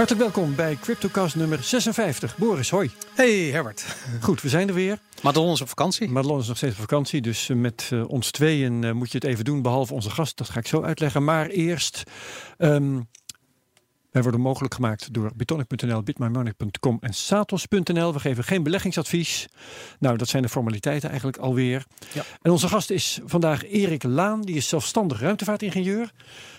Hartelijk welkom bij CryptoCast nummer 56. Boris, hoi. Hey Herbert. Goed, we zijn er weer. Madelon is op vakantie. Madelon is nog steeds op vakantie, dus eh, met uh, ons tweeën uh, moet je het even doen, behalve onze gast. Dat ga ik zo uitleggen. Maar eerst, um, wij worden mogelijk gemaakt door bitonic.nl, bitmymoney.com en satos.nl. We geven geen beleggingsadvies. Nou, dat zijn de formaliteiten eigenlijk alweer. Ja. En onze gast is vandaag Erik Laan, die is zelfstandig ruimtevaartingenieur.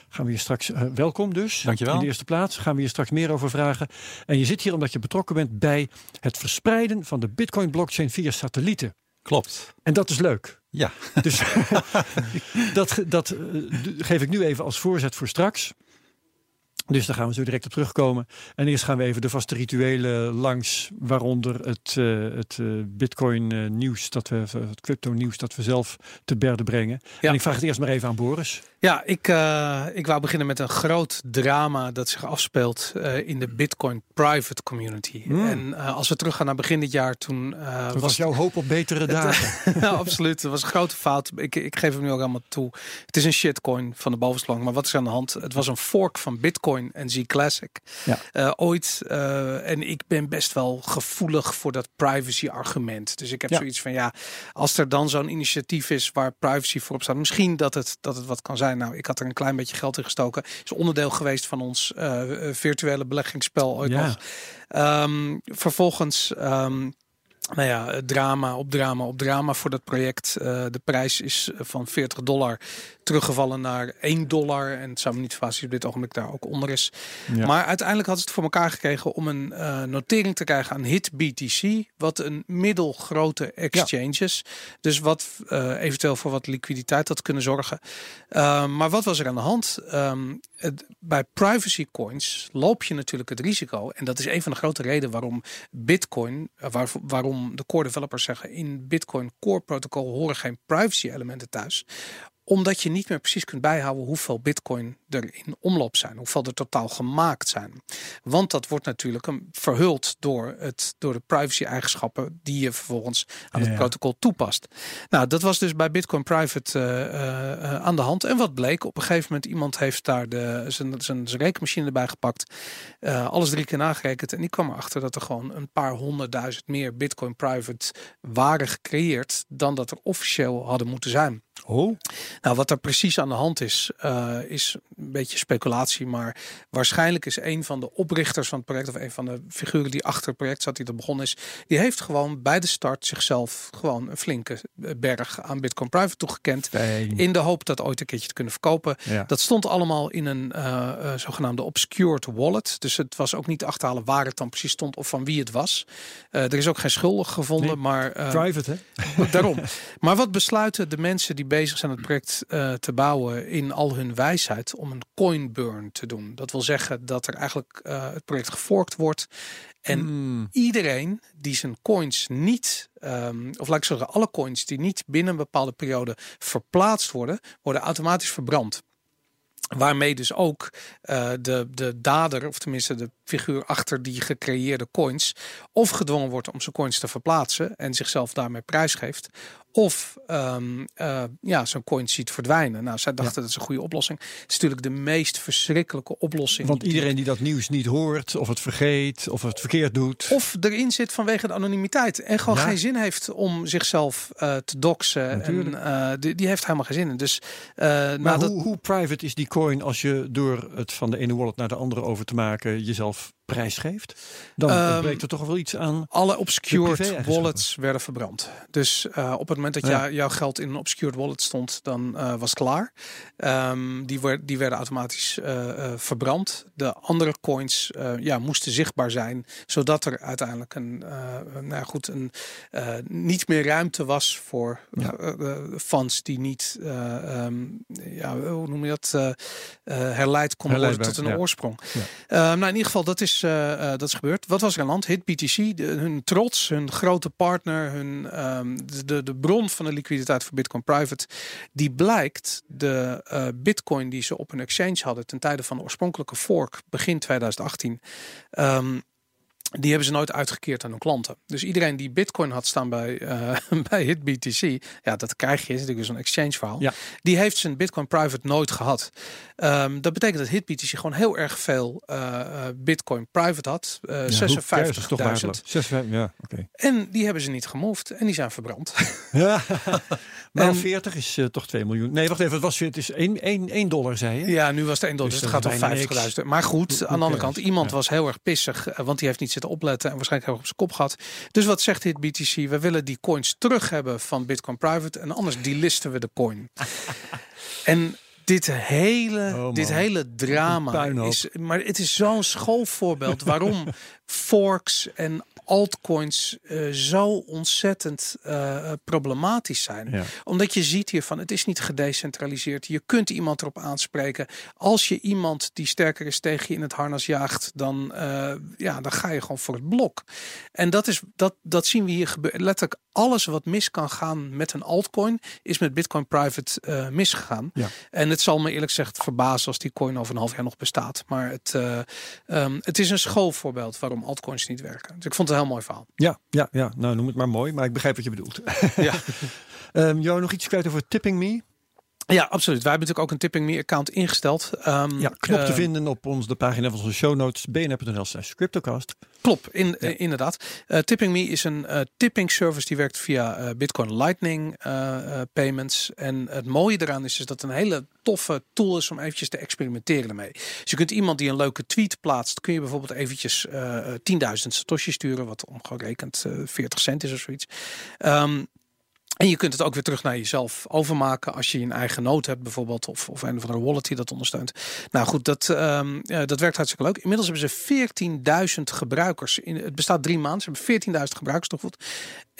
Gaan we hier straks, uh, welkom dus. Dankjewel. In de eerste plaats gaan we hier straks meer over vragen. En je zit hier omdat je betrokken bent bij het verspreiden van de Bitcoin blockchain via satellieten. Klopt. En dat is leuk. Ja. Dus dat, dat uh, geef ik nu even als voorzet voor straks. Dus daar gaan we zo direct op terugkomen. En eerst gaan we even de vaste rituelen langs, waaronder het, uh, het uh, Bitcoin uh, nieuws, dat we, het crypto nieuws dat we zelf te berde brengen. Ja. En ik vraag het eerst maar even aan Boris. Ja, ik, ik wou beginnen met een groot drama dat zich afspeelt in de Bitcoin private community. Mm. En als we teruggaan naar begin dit jaar, toen was, was jouw hoop op betere dagen. nou, absoluut. Het was een grote fout. Ik, ik geef hem nu ook allemaal toe. Het is een shitcoin van de bovenste Maar wat is aan de hand? Het was een fork van Bitcoin en Z Classic. Ja. Uh, ooit, uh, en ik ben best wel gevoelig voor dat privacy argument. Dus ik heb ja. zoiets van ja, als er dan zo'n initiatief is waar privacy voorop staat, misschien dat het, dat het wat kan zijn. Nou, ik had er een klein beetje geld in gestoken. Is onderdeel geweest van ons uh, virtuele beleggingsspel ooit ja. nog. Um, vervolgens. Um, nou ja, drama op drama op drama voor dat project. Uh, de prijs is van 40 dollar teruggevallen naar 1 dollar. En het zou me niet verbazen op dit ogenblik daar ook onder is. Ja. Maar uiteindelijk had het voor elkaar gekregen om een uh, notering te krijgen aan HIT BTC. Wat een middelgrote exchange is. Ja. Dus wat uh, eventueel voor wat liquiditeit had kunnen zorgen. Maar wat was er aan de hand? Um, het, bij privacy coins loop je natuurlijk het risico. En dat is een van de grote redenen waarom Bitcoin, waar, waarom de core developers zeggen in Bitcoin core protocol horen geen privacy elementen thuis. Omdat je niet meer precies kunt bijhouden hoeveel bitcoin er in omloop zijn, hoeveel er totaal gemaakt zijn. Want dat wordt natuurlijk een verhuld door, het, door de privacy eigenschappen die je vervolgens aan het ja, protocol toepast. Nou, dat was dus bij Bitcoin Private uh, uh, aan de hand. En wat bleek, op een gegeven moment iemand heeft daar de, zijn, zijn, zijn rekenmachine erbij gepakt, uh, alles drie keer nagerekend en die kwam erachter dat er gewoon een paar honderdduizend meer Bitcoin Private waren gecreëerd dan dat er officieel hadden moeten zijn. Oh. Nou, wat er precies aan de hand is, uh, is een beetje speculatie. Maar waarschijnlijk is een van de oprichters van het project, of een van de figuren die achter het project zat, die er begonnen is, die heeft gewoon bij de start zichzelf gewoon een flinke berg aan Bitcoin Private toegekend. In de hoop dat ooit een keertje te kunnen verkopen. Ja. Dat stond allemaal in een uh, uh, zogenaamde obscured wallet. Dus het was ook niet te achterhalen waar het dan precies stond of van wie het was. Uh, er is ook geen schuldig gevonden, nee. maar. uh, Private, hè? Daarom. Maar wat besluiten de mensen die bezig zijn het project te bouwen in al hun wijsheid om een coin burn te doen. Dat wil zeggen dat er eigenlijk uh, het project geforkt wordt. En mm. iedereen die zijn coins niet, um, of laat ik zeggen, alle coins die niet binnen een bepaalde periode verplaatst worden, worden automatisch verbrand. Waarmee dus ook uh, de, de dader, of tenminste de figuur achter die gecreëerde coins, of gedwongen wordt om zijn coins te verplaatsen en zichzelf daarmee prijsgeeft, of um, uh, ja, zo'n coin ziet verdwijnen. Nou, zij dachten ja. dat is een goede oplossing. Het is natuurlijk de meest verschrikkelijke oplossing. Want iedereen die dat nieuws niet hoort, of het vergeet, of het verkeerd doet. Of erin zit vanwege de anonimiteit. En gewoon ja. geen zin heeft om zichzelf uh, te doxen. En, uh, die, die, heeft helemaal geen zin in. Dus, maar nou, hoe, dat... hoe private is die coin als je door het van de ene wallet naar de andere over te maken jezelf prijs geeft, dan um, breekt er toch wel iets aan. Alle obscured wallets werden verbrand. Dus uh, op het moment dat ja. jouw geld in een obscured wallet stond, dan uh, was het klaar. Um, die, werd, die werden automatisch uh, verbrand. De andere coins ja, moesten zichtbaar zijn, zodat er uiteindelijk een, nou goed, een, niet meer ruimte was voor ja. funds die niet, um, ja, hoe noem je dat, herleid konden worden tot een oorsprong. nou, in ieder geval, dat is uh, uh, dat is gebeurd. Wat was er aan land? Hit BTC, hun trots, hun grote partner, hun, um, de, de bron van de liquiditeit voor Bitcoin Private, die blijkt de uh, Bitcoin die ze op hun exchange hadden ten tijde van de oorspronkelijke fork begin 2018. Um, die hebben ze nooit uitgekeerd aan hun klanten. Dus iedereen die Bitcoin had staan bij, uh, bij HitBTC, ja, dat krijg je, is natuurlijk zo'n exchange verhaal. Ja. Die heeft zijn Bitcoin private nooit gehad. Um, dat betekent dat HitBTC gewoon heel erg veel uh, Bitcoin private had. Uh, ja, 56.000. Ja, oké. En die hebben ze niet gemoved en die zijn verbrand. Ja. Maar 40 is uh, toch 2 miljoen. Nee, wacht even, het was het is 1, 1, 1 dollar, zei je? Ja, nu was het 1 dollar, dus, dus het gaat om 50.000. Maar goed, aan de andere kant, iemand ja. was heel erg pissig, want die heeft niet zitten opletten en waarschijnlijk heel erg op zijn kop gehad. Dus wat zegt dit BTC? We willen die coins terug hebben van Bitcoin Private en anders delisten we de coin. en dit hele, oh dit hele drama is. Maar het is zo'n schoolvoorbeeld waarom forks en altcoins uh, zo ontzettend uh, problematisch zijn. Ja. Omdat je ziet hiervan, het is niet gedecentraliseerd. Je kunt iemand erop aanspreken. Als je iemand die sterker is tegen je in het harnas jaagt, dan, uh, ja, dan ga je gewoon voor het blok. En dat, is, dat, dat zien we hier gebeuren. Letterlijk alles wat mis kan gaan met een altcoin, is met Bitcoin Private misgegaan. Ja. En het zal me eerlijk gezegd verbazen als die coin over een half jaar nog bestaat. Maar het, um, het is een schoolvoorbeeld waarom altcoins niet werken. Dus ik vond het heel mooi verhaal. Ja, ja, ja, nou noem het maar mooi, maar ik begrijp wat je bedoelt. Ja. um, jou nog iets kwijt over Tipping Me? Ja, absoluut. Wij hebben natuurlijk ook een Tipping Me account ingesteld. Um, ja, knop te uh, vinden op ons, de pagina van onze show notes, bnr.nl slash cryptocast. Klopt, in, ja. uh, inderdaad. Uh, tipping Me is een tipping service die werkt via Bitcoin Lightning payments. En het mooie eraan is, is dat het een hele toffe tool is om eventjes te experimenteren ermee. Dus je kunt iemand die een leuke tweet plaatst, kun je bijvoorbeeld eventjes 10.000 satoshi sturen, wat omgerekend 40 cent is of zoiets. Um, en je kunt het ook weer terug naar jezelf overmaken als je een eigen nood hebt bijvoorbeeld. Of, of een of andere wallet die dat ondersteunt. Nou goed, dat, ja, dat werkt hartstikke leuk. Inmiddels hebben ze 14.000 gebruikers. In, het bestaat drie maanden. Ze hebben 14.000 gebruikers toch goed.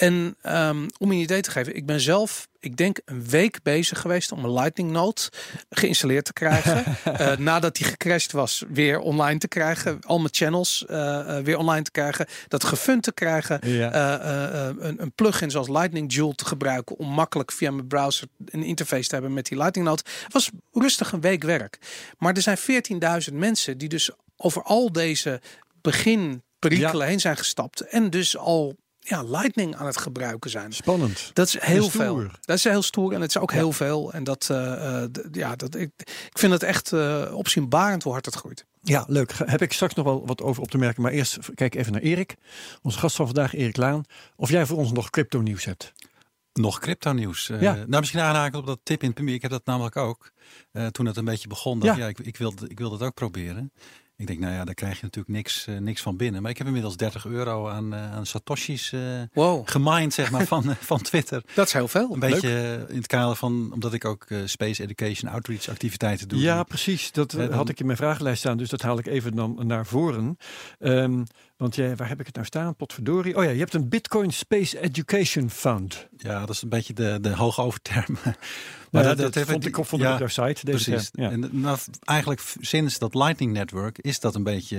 En um, om je een idee te geven. Ik ben zelf ik denk een week bezig geweest om een Lightning Note geïnstalleerd te krijgen. uh, nadat die gecrashed was, weer online te krijgen. Al mijn channels uh, uh, weer online te krijgen. Dat gefund te krijgen. Ja. een, een plugin zoals Lightning Joule te gebruiken. Om makkelijk via mijn browser een interface te hebben met die Lightning Note. Was rustig een week werk. Maar er zijn 14.000 mensen die dus over al deze begin perikelen ja. heen zijn gestapt. En dus al ja, Lightning aan het gebruiken zijn. Spannend. Dat is heel veel. Dat is heel stoer en het is ook heel veel. En dat, uh, ja, dat, ik, ik vind het echt uh, opzienbarend hoe hard het groeit. Ja, leuk. Heb ik straks nog wel wat over op te merken. Maar eerst kijk even naar Erik. Onze gast van vandaag, Erik Laan. Of jij voor ons nog crypto nieuws hebt. Nog crypto nieuws. Ja. nou, misschien aanhaken op dat tip in Ik heb dat namelijk ook. toen het een beetje begon. Dat, ja. ja ik, ik, wil, ik wil dat ook proberen. Ik denk, nou ja, daar krijg je natuurlijk niks, uh, niks van binnen. Maar ik heb inmiddels 30 euro aan, uh, aan Satoshis uh, wow. gemined, zeg maar, van, van Twitter. Dat is heel veel. Een beetje in het kader van, omdat ik ook Space Education Outreach activiteiten doe. Ja, precies. Dat had ik in mijn vragenlijst staan, dus dat haal ik even dan naar voren. Um, want jij, waar heb ik het nou staan? Potverdorie. Oh ja, je hebt een Bitcoin Space Education Fund. Ja, dat is een beetje de, de hoge overterm. Maar nou, dat, dat, vond ik op vond ja, op jouw site. Deze precies. Ja. En eigenlijk sinds dat Lightning Network is dat een beetje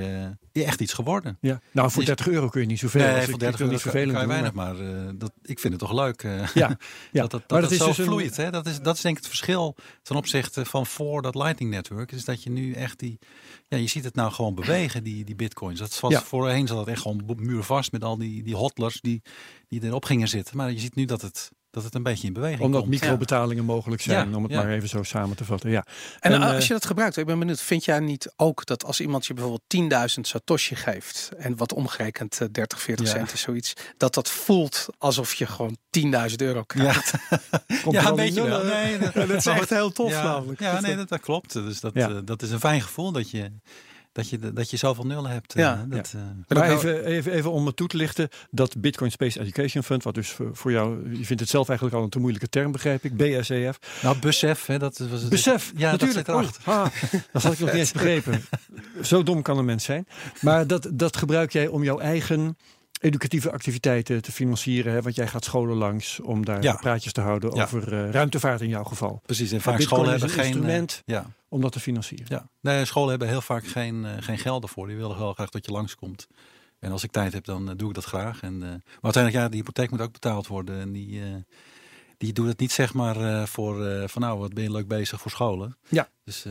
uh, echt iets geworden. Ja. Nou, voor 30 euro kun je niet zoveel. Nee, voor 30 euro niet kan je weinig, maar, maar uh, dat, ik vind het toch leuk. Ja. ja. dat, dat, dat, maar dat, is zo dus vloeit. Een... Hè? Dat, is, dat is denk ik het verschil ten opzichte van voor dat Lightning Network. Is dat je nu echt die... Ja, je ziet het nou gewoon bewegen, die, die bitcoins. Dat was. Voorheen zat het echt gewoon muurvast met al die, die hodlers die, die erop gingen zitten. Maar je ziet nu dat het dat het een beetje in beweging Omdat komt. microbetalingen ja. mogelijk zijn, ja, om het ja. maar even zo samen te vatten. Ja. En, en als je dat gebruikt, ik ben benieuwd, vind jij niet ook dat als iemand je bijvoorbeeld 10.000 satoshi geeft en wat omgerekend 30, 40 cent is zoiets, dat dat voelt alsof je gewoon 10.000 euro krijgt? Ja, een beetje wel. Nee, dat, dat is echt heel tof namelijk. Ja, nee, dat, dat klopt. Dus dat, uh, dat is een fijn gevoel dat je dat je, dat je zoveel nullen hebt. Ja, uh, dat, ja. Uh, maar even, even, even om het toe te lichten, dat Bitcoin Space Education Fund, wat dus voor, voor, jou, je vindt het zelf eigenlijk al een te moeilijke term, begrijp ik, BSEF. Nou, besef, hè, dat was het. Besef, ja, natuurlijk. Dat, oh, ah, dat had ik nog niet eens begrepen. Zo dom kan een mens zijn. Maar dat, dat gebruik jij om jouw eigen educatieve activiteiten te financieren. Hè? Want jij gaat scholen langs om daar ja. praatjes te houden ja. over uh, ruimtevaart in jouw geval. Precies, en vaak scholen hebben geen instrument uh, ja. om dat te financieren. Ja. Nee, scholen hebben heel vaak geen, uh, geen geld ervoor. Die willen wel graag dat je langskomt. En als ik tijd heb, dan doe ik dat graag. En, maar uiteindelijk, ja, de hypotheek moet ook betaald worden. En die, die doet het niet zeg maar voor van nou wat ben je leuk bezig voor scholen. Ja. Dus,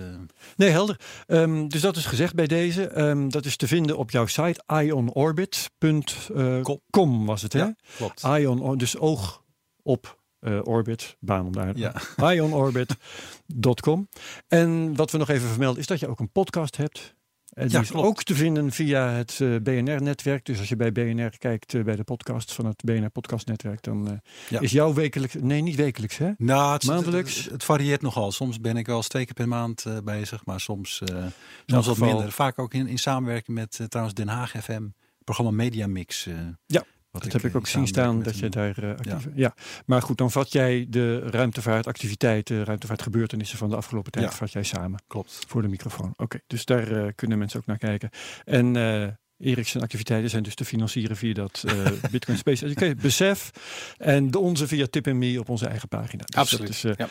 nee, helder. Um, dus dat is gezegd bij deze. Um, dat is te vinden op jouw site ionorbit.com was het hè? Ja, klopt. Ion, dus oog op orbit, baan om daar. Ja. ionorbit.com. En wat we nog even vermelden is dat je ook een podcast hebt. En die ja, is ook te vinden via het uh, BNR-netwerk. Dus als je bij BNR kijkt, uh, bij de podcast van het BNR-podcastnetwerk, dan uh, ja. is jouw wekelijks, nee niet wekelijks hè? Nou, het, Maandelijks? Het, het, varieert nogal. Soms ben ik wel eens twee keer per maand bezig, maar soms, soms wat minder. Vaak ook in, in samenwerking met trouwens Den Haag FM, programma Media Mix. ja, dat heb ik ook zien staan dat je daar uh, actief ja. ja. maar goed, dan vat jij de ruimtevaartactiviteiten, ruimtevaartgebeurtenissen van de afgelopen tijd, vat jij samen. Klopt. Voor de microfoon. Oké, dus daar uh, kunnen mensen ook naar kijken. En uh, Eriksen activiteiten zijn dus te financieren via dat uh, Bitcoin Space Education besef. En de onze via Tip Me op onze eigen pagina. Dus Absoluut. Is, uh, ja.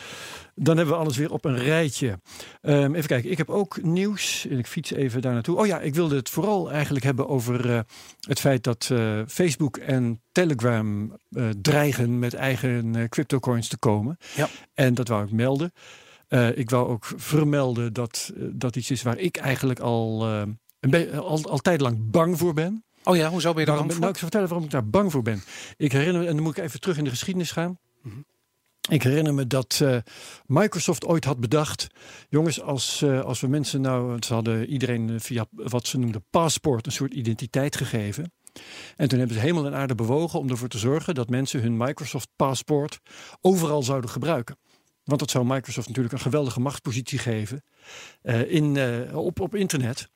Dan hebben we alles weer op een rijtje. Um, even kijken, ik heb ook nieuws. Ik fiets even daar naartoe. Oh ja, ik wilde het vooral eigenlijk hebben over uh, het feit dat Facebook en Telegram dreigen met eigen cryptocoins te komen. Ja. En dat wou ik melden. ik wou ook vermelden dat dat iets is waar ik eigenlijk al een al, al lang bang voor ben. Oh ja, hoezo ben je daar bang voor? Nou, ik zal vertellen waarom ik daar bang voor ben. Ik herinner me, en dan moet ik even terug in de geschiedenis gaan. Mhm. Ik herinner me dat uh, Microsoft ooit had bedacht: jongens, als, uh, als we mensen nou, ze hadden iedereen uh, via wat ze noemden paspoort een soort identiteit gegeven. En toen hebben ze hemel en aarde bewogen om ervoor te zorgen dat mensen hun Microsoft paspoort overal zouden gebruiken. Want dat zou Microsoft natuurlijk een geweldige machtspositie geven in, op, op internet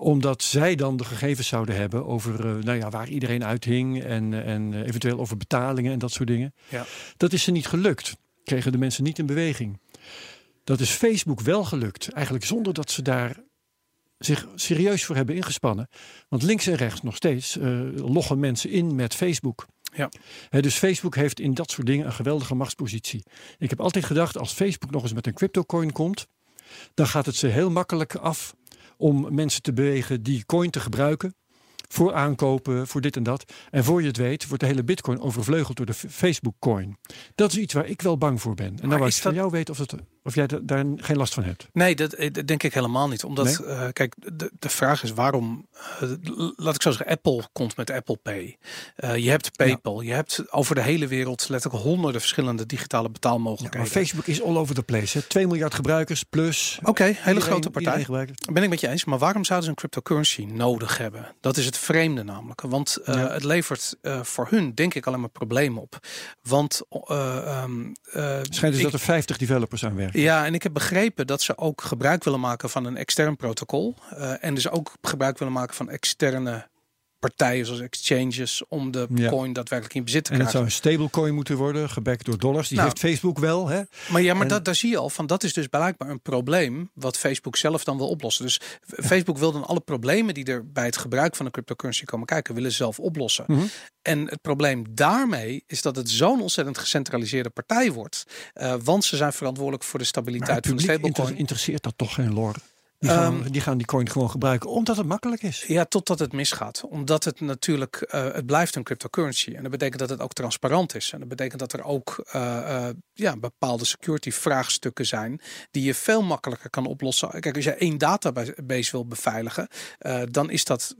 omdat zij dan de gegevens zouden hebben over uh, nou ja, waar iedereen uithing en, en uh, eventueel over betalingen en dat soort dingen. Ja. Dat is ze niet gelukt. Kregen de mensen niet in beweging. Dat is Facebook wel gelukt. Eigenlijk zonder dat ze daar zich serieus voor hebben ingespannen. Want links en rechts nog steeds uh, loggen mensen in met Facebook. Ja. dus Facebook heeft in dat soort dingen een geweldige machtspositie. Ik heb altijd gedacht, als Facebook nog eens met een cryptocoin komt, dan gaat het ze heel makkelijk af om mensen te bewegen die coin te gebruiken. Voor aankopen, voor dit en dat. En voor je het weet, wordt de hele bitcoin overvleugeld door de Facebook coin. Dat is iets waar ik wel bang voor ben. En nou wou ik dat... van jou weten of, het, of jij daar geen last van hebt. Nee, dat, eh, dat denk ik helemaal niet. Omdat, uh, kijk, de, de vraag is waarom, uh, laat ik zo zeggen, Apple komt met Apple Pay. Uh, je hebt PayPal. Je hebt over de hele wereld letterlijk honderden verschillende digitale betaalmogelijkheden. Ja, maar Facebook is all over the place. Hè? 2 miljard gebruikers plus. Oké, okay, hele grote partij. Ben ik met je eens. Maar waarom zouden ze een cryptocurrency nodig hebben? Dat is het vreemde namelijk. Want ja. het levert voor hun denk ik alleen maar problemen op. Want um, schijnt dus dat er 50 developers aan werken. Ja, en ik heb begrepen dat ze ook gebruik willen maken van een extern protocol. en dus ook gebruik willen maken van externe partijen zoals exchanges om de coin daadwerkelijk in bezit te krijgen. En het zou een stablecoin moeten worden, gebackt door dollars. Die nou, heeft Facebook wel. Hè? Maar ja, maar dat, daar zie je al van. Dat is dus blijkbaar een probleem wat Facebook zelf dan wil oplossen. Dus Facebook wil dan alle problemen die er bij het gebruik van een cryptocurrency komen kijken, willen zelf oplossen. Mm -hmm. En het probleem daarmee is dat het zo'n ontzettend gecentraliseerde partij wordt. Uh, want ze zijn verantwoordelijk voor de stabiliteit van de stablecoin. interesseert dat toch geen lor? Die gaan, um, die gaan, die coin gewoon gebruiken omdat het makkelijk is. Ja, totdat het misgaat. Omdat het natuurlijk, uh, het blijft een cryptocurrency. En dat betekent dat het ook transparant is. En dat betekent dat er ook uh, uh, ja, bepaalde security vraagstukken zijn die je veel makkelijker kan oplossen. Kijk, als je één database wil beveiligen, dan is dat,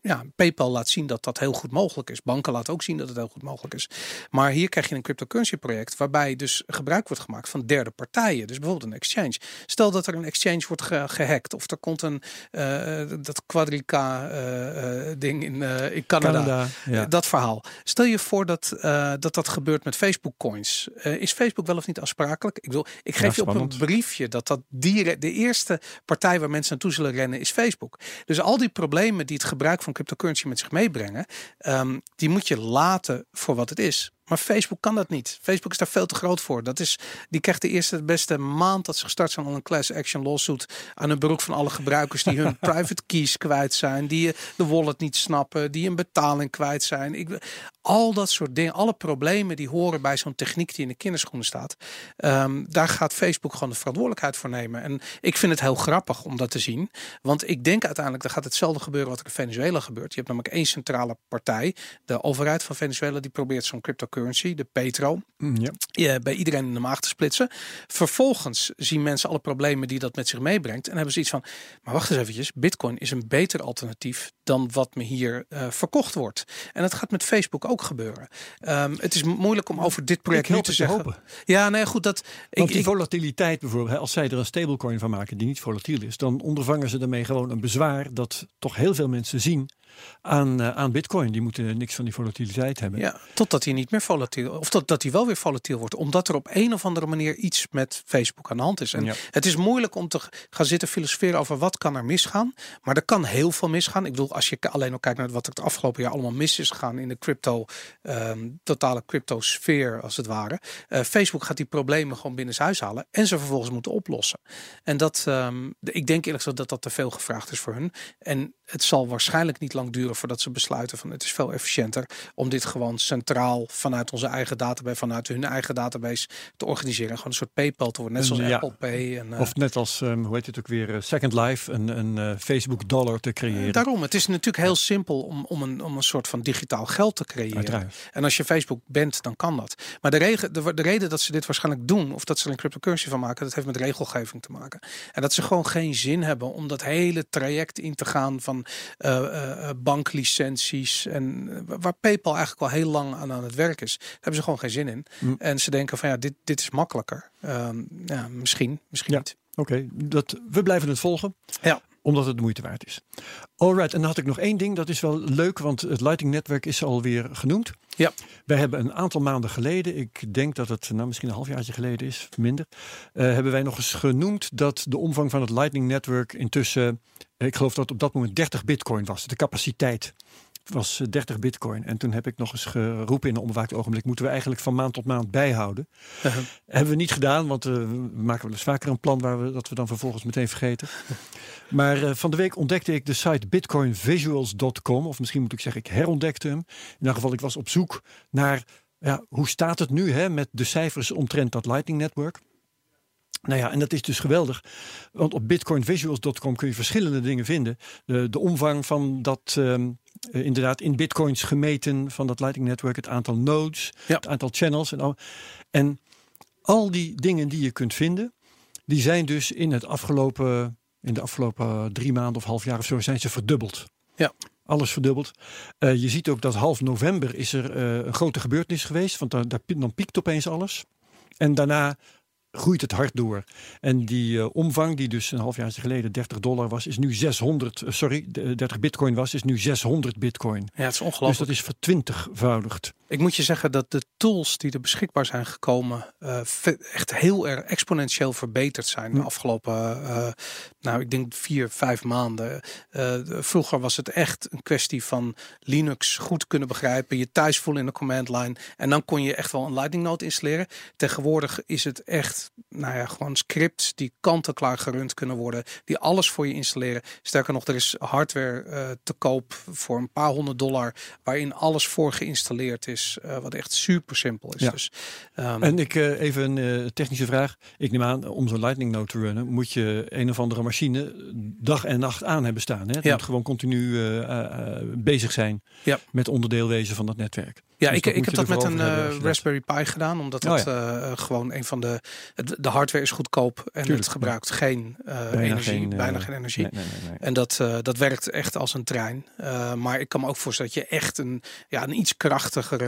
ja, PayPal laat zien dat dat heel goed mogelijk is. Banken laten ook zien dat het heel goed mogelijk is. Maar hier krijg je een cryptocurrency project waarbij dus gebruik wordt gemaakt van derde partijen. Dus bijvoorbeeld een exchange. Stel dat er een exchange wordt ge gehackt. Of er komt een uh, dat quadrica uh, ding in, in Canada. Canada ja. Dat verhaal. Stel je voor dat dat, dat gebeurt met Facebook coins. is Facebook wel of niet afsprakelijk? Ik bedoel, ik geef ja, je op een briefje dat dat die, de eerste partij waar mensen naartoe zullen rennen is Facebook. Dus al die problemen die het gebruik van cryptocurrency met zich meebrengen, um, die moet je laten voor wat het is. Maar Facebook kan dat niet. Facebook is daar veel te groot voor. Dat is, die krijgt de eerste beste maand dat ze gestart zijn al een class action lawsuit aan een broek van alle gebruikers die hun private keys kwijt zijn, die de wallet niet snappen, die een betaling kwijt zijn. Ik, al dat soort dingen, alle problemen die horen bij zo'n techniek die in de kinderschoenen staat. Ehm, daar gaat Facebook gewoon de verantwoordelijkheid voor nemen. En ik vind het heel grappig om dat te zien. Want ik denk uiteindelijk, er gaat hetzelfde gebeuren wat er in Venezuela gebeurt. Je hebt namelijk één centrale partij. De overheid van Venezuela die probeert zo'n cryptocurrency, de Petro, mm, ja. bij iedereen in de maag te splitsen. Vervolgens zien mensen alle problemen die dat met zich meebrengt. En hebben ze iets van, maar wacht eens eventjes, bitcoin is een beter alternatief dan wat me hier uh, verkocht wordt. En dat gaat met Facebook ook gebeuren. Um, het is moeilijk om over dit project nu te zeggen. Hopen. Ja, nee, goed. Dat, Want die volatiliteit bijvoorbeeld, als zij er een stablecoin van maken die niet volatiel is, dan ondervangen ze daarmee gewoon een bezwaar dat toch heel veel mensen zien aan, uh, aan bitcoin. Die moeten niks van die volatiliteit hebben. Ja, totdat hij niet meer volatiel, of totdat hij wel weer volatiel wordt. Omdat er op een of andere manier iets met Facebook aan de hand is. En het is moeilijk om te gaan zitten filosoferen over wat kan er misgaan. Maar er kan heel veel misgaan. Ik bedoel, als je alleen al kijkt naar wat er het afgelopen jaar allemaal mis is gegaan in de crypto, um, totale crypto sfeer als het ware. Uh, Facebook gaat die problemen gewoon binnen huis halen en ze vervolgens moeten oplossen. En dat, um, ik denk eerlijk gezegd dat dat te veel gevraagd is voor hun. En het zal waarschijnlijk niet lang duren voordat ze besluiten van het is veel efficiënter om dit gewoon centraal vanuit onze eigen database, vanuit hun eigen database te organiseren. Gewoon een soort PayPal te worden, net zoals Apple Pay. En, uh, of net als, um, hoe heet het ook weer, uh, Second Life, een, een uh, Facebook dollar te creëren. daarom, het is natuurlijk heel simpel om, om, een, om een soort van digitaal geld te creëren. Uiteraard. En als je Facebook bent, dan kan dat. Maar de, regen, de, de reden dat ze dit waarschijnlijk doen, of dat ze er een cryptocurrency van maken, dat heeft met regelgeving te maken. En dat ze gewoon geen zin hebben om dat hele traject in te gaan van uh, banklicenties. En waar PayPal eigenlijk al heel lang aan aan het werk is, hebben ze gewoon geen zin in. Mm. En ze denken van ja, dit, dit is makkelijker. Ehm, ja, misschien, misschien niet. Oké, dat we blijven het volgen. Ja omdat het de moeite waard is. Alright, en dan had ik nog één ding, dat is wel leuk, want het Lighting Netwerk is alweer genoemd. Ja. Wij hebben een aantal maanden geleden, ik denk dat het nou, misschien een halfjaartje geleden is, minder, uh, hebben wij nog eens genoemd dat de omvang van het Lightning Network intussen, ik geloof dat op dat moment 30 bitcoin was, de capaciteit was 30 eh, bitcoin. En toen heb ik nog eens geroepen in een onbewaakt ogenblik... moeten we eigenlijk van maand tot maand bijhouden. Uh Hebben we niet gedaan, want uh, we maken wel eens vaker een plan... Waar we, dat we dan vervolgens meteen vergeten. maar uh, van de week ontdekte ik de site bitcoinvisuals.com. Of misschien moet ik zeggen, ik herontdekte hem. In ieder geval, ik was op zoek naar... Ja, hoe staat het nu hè, met de cijfers omtrent dat Lightning Network? Nou ja, en dat is dus geweldig. Want op bitcoinvisuals.com kun je verschillende dingen vinden. De, de omvang van dat, um, uh, inderdaad in bitcoins gemeten van dat Lightning Network, het aantal nodes, ja. het aantal channels en al. En al die dingen die je kunt vinden, die zijn dus in het afgelopen, in de afgelopen drie maanden of half jaar of zo, zijn ze verdubbeld. Ja. Alles verdubbeld. Uh, je ziet ook dat half november is er uh, een grote gebeurtenis geweest, want daar, daar, dan piekt opeens alles. En daarna groeit het hard door. En die uh, omvang, die dus een half jaar geleden 30 dollar was, is nu 600, uh, sorry, 30 bitcoin was, is nu 600 bitcoin. Ja, het is ongelooflijk. Dus dat is vertwintigvoudigd. Ik moet je zeggen dat de tools die er beschikbaar zijn gekomen uh, echt heel erg exponentieel verbeterd zijn de afgelopen, nou ik denk vier, vijf maanden. vroeger was het echt een kwestie van Linux goed kunnen begrijpen, je thuis voelen in de command line en dan kon je echt wel een Lightning Node installeren. Tegenwoordig is het echt nou ja, gewoon scripts die kant-en-klaar gerund kunnen worden, die alles voor je installeren. Sterker nog, er is hardware te koop voor een paar honderd dollar, waarin alles voor geïnstalleerd is, uh, wat echt super simpel is. Ja. Dus, um, en ik uh, even een technische vraag. Ik neem aan, om zo'n Lightning Node te runnen, moet je een of andere machine dag en nacht aan hebben staan. Hè? Het ja. moet gewoon continu bezig zijn met onderdeelwezen van dat netwerk. Ja, dus ik, ik heb dat met een uh, Raspberry Pi gedaan, omdat oh, dat ja. uh, gewoon een van de. De hardware is goedkoop en Tuurlijk, het gebruikt geen bijna energie, geen, bijna geen energie. Nee, nee, nee, en dat, dat werkt echt als een trein. maar ik kan me ook voorstellen dat je echt een, ja, een iets krachtigere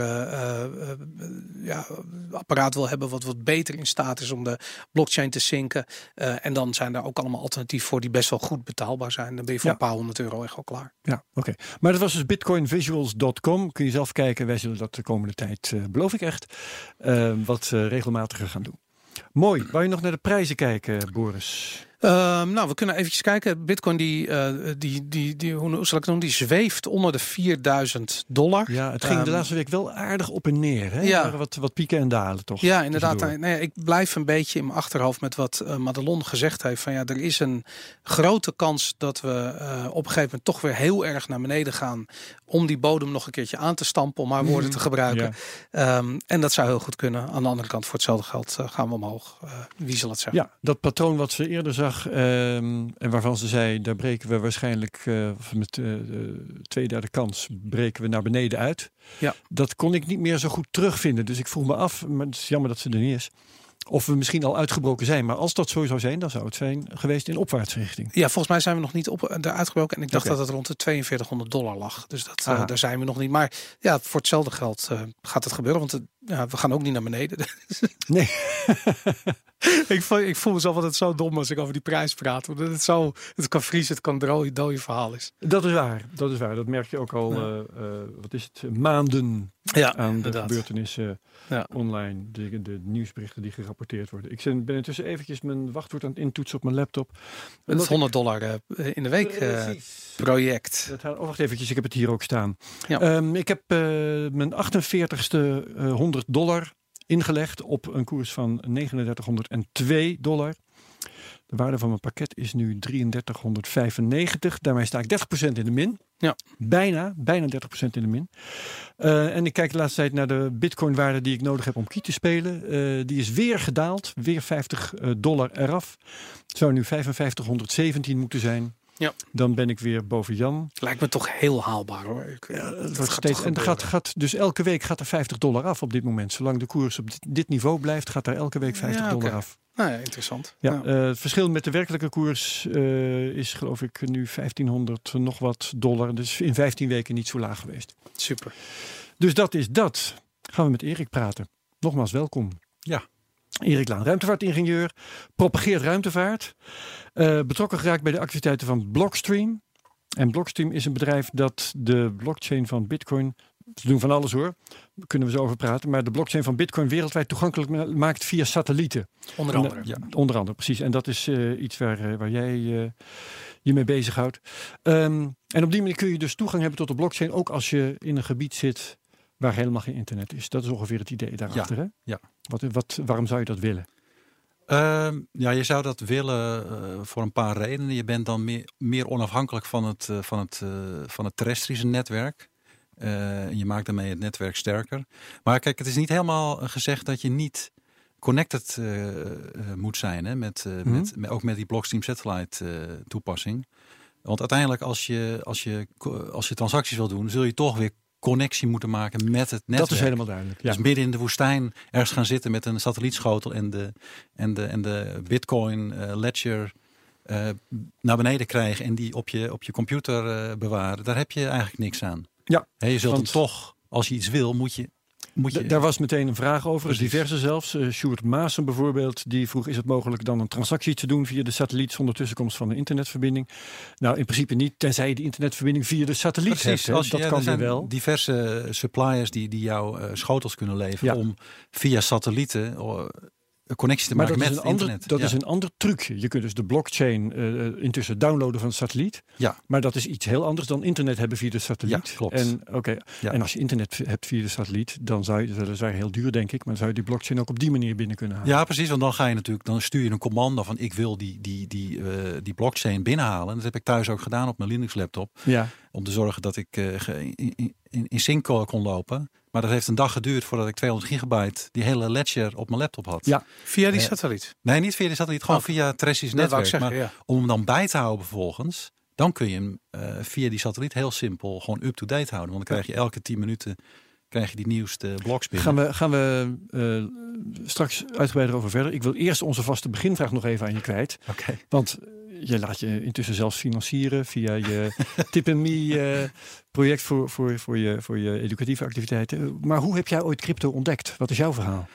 ja, apparaat wil hebben, wat wat beter in staat is om de blockchain te zinken. en dan zijn er ook allemaal alternatieven voor die best wel goed betaalbaar zijn. Dan ben je voor ja. een paar honderd euro echt wel klaar. Ja, oké. Okay. Maar dat was dus bitcoinvisuals.com. Kun je zelf kijken. Wij zullen dat de komende tijd, uh, beloof ik echt, uh, wat uh, regelmatiger gaan doen. Mooi. Wou je nog naar de prijzen kijken, Boris? Ehm, nou, we kunnen eventjes kijken. Bitcoin die, uh, die, die, die, hoe zal ik het noemen, die zweeft onder de 4000 dollar. Ja, het ging de ehm, laatste week wel aardig op en neer. Hè? Ja. Wat, wat pieken en dalen toch? Ja, inderdaad. Nou, ik blijf een beetje in mijn achterhoofd met wat uh, Madelon gezegd heeft. Van ja, er is een grote kans dat we uh, op een gegeven moment toch weer heel erg naar beneden gaan. Om die bodem nog een keertje aan te stampen, om haar woorden mhm. te gebruiken. Ja. Um, en dat zou heel goed kunnen. Aan de andere kant, voor hetzelfde geld gaan we omhoog. wie zal het zeggen? Ja, dat patroon wat ze eerder Ehm, en waarvan ze zei, daar breken we waarschijnlijk uh, met uh, twee derde kans breken we naar beneden uit. Ja. Dat kon ik niet meer zo goed terugvinden. Dus ik vroeg me af, maar het is jammer dat ze er niet is. Of we misschien al uitgebroken zijn. Maar als dat zo zou zijn, dan zou het zijn geweest in opwaartsrichting. Ja, volgens mij zijn we nog niet op, daar uitgebroken. En ik dacht dat het rond de 4200 dollar lag. Dus dat, uh, daar zijn we nog niet. Maar ja, voor hetzelfde geld uh, gaat het gebeuren. Want ja, we gaan ook niet naar beneden. nee. ik, voel, ik voel mezelf altijd zo dom als ik over die prijs praat. Want het, zo, het kan vriezen, het kan droog, dode verhaal is. Dat is waar, dat is waar. Dat merk je ook al, ja. uh, wat is het, maanden ja, aan de gebeurtenissen ja. online. De, de, nieuwsberichten die gerapporteerd worden. Ik ben intussen eventjes mijn wachtwoord aan het intoetsen op mijn laptop. Een 100 dollar uh, in de week uh, project. Dat, oh, wacht eventjes, ik heb het hier ook staan. Ja. Um, ik heb mijn 48ste 100 dollar ingelegd op een koers van 3902 dollar. De waarde van mijn pakket is nu 3395. Daarmee sta ik 30% in de min. Ja. Bijna, bijna 30% in de min. Uh, en ik kijk de laatste tijd naar de bitcoin waarde die ik nodig heb om key te spelen. Uh, die is weer gedaald. Weer 50 uh, dollar eraf. Het zou nu 5517 moeten zijn. Ja. Dan ben ik weer boven Jan. Lijkt me toch heel haalbaar hoor. Ik, ja, het wordt steeds, en gaat, gaat, dus elke week gaat er 50 dollar af op dit moment. Zolang de koers op dit niveau blijft, gaat er elke week 50 dollar af. Nou ja, interessant. Ja, uh, het verschil met de werkelijke koers uh, is geloof ik nu 1500 nog wat dollar. Dus in 15 weken niet zo laag geweest. Super. Dus dat is dat. Gaan we met Erik praten. Nogmaals welkom. Ja. Erik Laan, ruimtevaartingenieur, propageert ruimtevaart. Uh, betrokken geraakt bij de activiteiten van Blockstream. En Blockstream is een bedrijf dat de blockchain van Bitcoin. Ze doen van alles hoor, daar kunnen we zo over praten. Maar de blockchain van Bitcoin wereldwijd toegankelijk maakt via satellieten. Onder andere. En, ja, onder andere, precies. En dat is uh, iets waar, uh, waar jij je mee bezighoudt. Um, en op die manier kun je dus toegang hebben tot de blockchain. Ook als je in een gebied zit waar helemaal geen internet is. Dat is ongeveer het idee daarachter. Ja, hè? ja. Wat, wat, waarom zou je dat willen? Uh, ja, je zou dat willen uh, voor een paar redenen. Je bent dan meer, meer onafhankelijk van het, uh, van het, van het terrestrische netwerk. je maakt daarmee het netwerk sterker. Maar kijk, het is niet helemaal gezegd dat je niet connected moet zijn. Hè, met, mm -hmm. met, ook met die Blockstream Satellite toepassing. Want uiteindelijk als je, als, je, als je transacties wil doen, zul je toch weer connectie moeten maken met het netwerk. Dat is helemaal duidelijk. Ja. Dus midden in de woestijn ergens gaan zitten met een satellietschotel en de, en de, en de Bitcoin uh, ledger uh, naar beneden krijgen en die op je, op je computer uh, bewaren. Daar heb je eigenlijk niks aan. Ja, je zult want... toch, als je iets wil, moet je je... Daar was meteen een vraag over, Precies. diverse zelfs. Uh, Sjoerd Maassen bijvoorbeeld, die vroeg... is het mogelijk dan een transactie te doen via de satelliet... zonder tussenkomst van een internetverbinding? Nou, in principe niet, tenzij je die internetverbinding via de satelliet Precies, hebt. Als je, dat ja, kan er wel. diverse suppliers die, die jou uh, schotels kunnen leveren... Ja. om via satellieten connectie te maken met het internet. dat is een ander trucje. Je kunt dus de blockchain uh, intussen downloaden van satelliet. Ja. Maar dat is iets heel anders dan internet hebben via de satelliet. Ja, klopt. En, oké. Ja. en als je internet hebt via de satelliet, dan zou je, dat is heel duur denk ik, maar dan zou je die blockchain ook op die manier binnen kunnen halen. Ja, precies. Want dan ga je natuurlijk, dan stuur je een commando van ik wil die, die, die, uh, die blockchain binnenhalen. Dat heb ik thuis ook gedaan op mijn Linux laptop. Ja. Om te zorgen dat ik uh, in, in, in sync kon lopen. Maar dat heeft een dag geduurd voordat ik 200 gigabyte die hele ledger op mijn laptop had. Ja, via die satelliet? Nee, niet via die satelliet, gewoon oh. via terrestrisch netwerk. Zeggen, maar om hem dan bij te houden vervolgens, dan kun je hem uh, via die satelliet heel simpel gewoon up-to-date houden. Want dan krijg je elke 10 minuten krijg je die nieuwste blogs binnen. Gaan we, gaan we uh, straks uitgebreider over verder. Ik wil eerst onze vaste beginvraag nog even aan je kwijt. Oké. Want je laat je intussen zelfs financieren via je Tip Me uh, project voor, voor, voor, je, voor je educatieve activiteiten. Maar hoe heb jij ooit crypto ontdekt? Wat is jouw verhaal?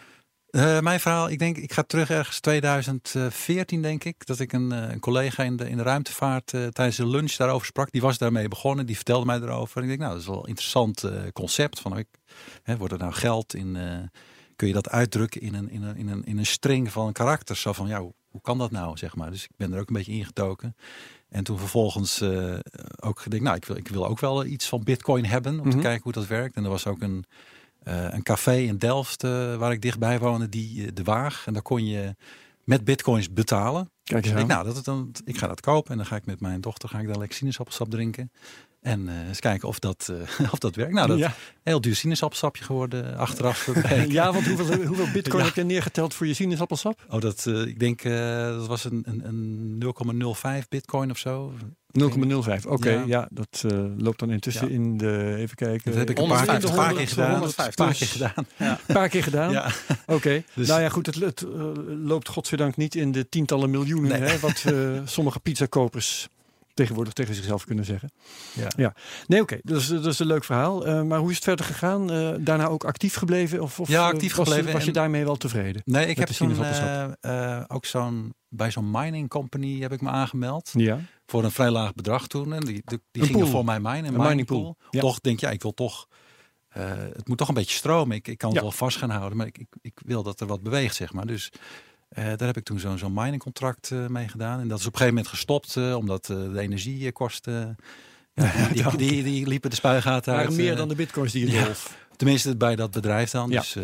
Uh, mijn verhaal, ik denk, ik ga terug ergens 2014 denk ik, dat ik een, uh, een collega in de, in de ruimtevaart uh, tijdens de lunch daarover sprak. Die was daarmee begonnen, die vertelde mij erover. En ik denk, nou, dat is wel een interessant concept. Van, ik, hè, wordt er nou geld in, kun je dat uitdrukken in een, in, een, in, een, in een string van karakters? Zo van, ja, hoe kan dat nou, zeg maar. Dus ik ben er ook een beetje ingetoken. En toen vervolgens uh, ook gedacht, nou, ik wil, ik wil ook wel iets van Bitcoin hebben om te mhm. kijken hoe dat werkt. En er was ook een, uh, een café in Delft waar ik dichtbij woonde, die de Waag. En daar kon je met Bitcoins betalen. Kijk eens ik, nou, dat dan, ik ga dat kopen en dan ga ik met mijn dochter ga ik daar lekker sinaasappelsap drinken. En uh, eens kijken of dat, uh, of dat werkt. Nou, dat ja. heel duur sinaasappelsapje geworden achteraf. ja, want hoeveel, hoeveel bitcoin heb je neergeteld voor je sinaasappelsap? Oh, dat, uh, ik denk dat was een, een, een 0,05 bitcoin of zo. 0,05, oké. ja. dat loopt dan intussen in de, even kijken. Dat heb ik een paar, keer, gedaan. Een paar keer gedaan. Ja. Een paar keer gedaan? Ja. Oké. Dus, nou ja, goed, het, het loopt godzijdank niet in de tientallen miljoenen, nee. hè, wat sommige pizzakopers tegenwoordig tegen zichzelf kunnen zeggen. Ja. ja. Nee, oké. Okay. Dat, dat, is een leuk verhaal. Uh, maar hoe is het verder gegaan? Uh, daarna ook actief gebleven? Of, of ja, actief was, gebleven. Was je daarmee wel tevreden? Nee, ik heb toen uh, ook zo'n bij zo'n mining company heb ik me aangemeld. Ja. Voor een vrij laag bedrag toen. En die, die, die gingen voor mij minen. Een mining, pool. Ja. Toch denk je, ja, ik wil toch. het moet toch een beetje stromen. Ik, ik kan het wel vast gaan houden, maar ik, ik, ik wil dat er wat beweegt, zeg maar. Dus uh, daar heb ik toen zo'n zo'n miningcontract uh, mee gedaan. En dat is op een gegeven moment gestopt, uh, omdat de energiekosten... Ja, die, die, die, liepen de spuigaten uit. Maar meer dan de bitcoins die je dolf. tenminste bij dat bedrijf dan. Dus,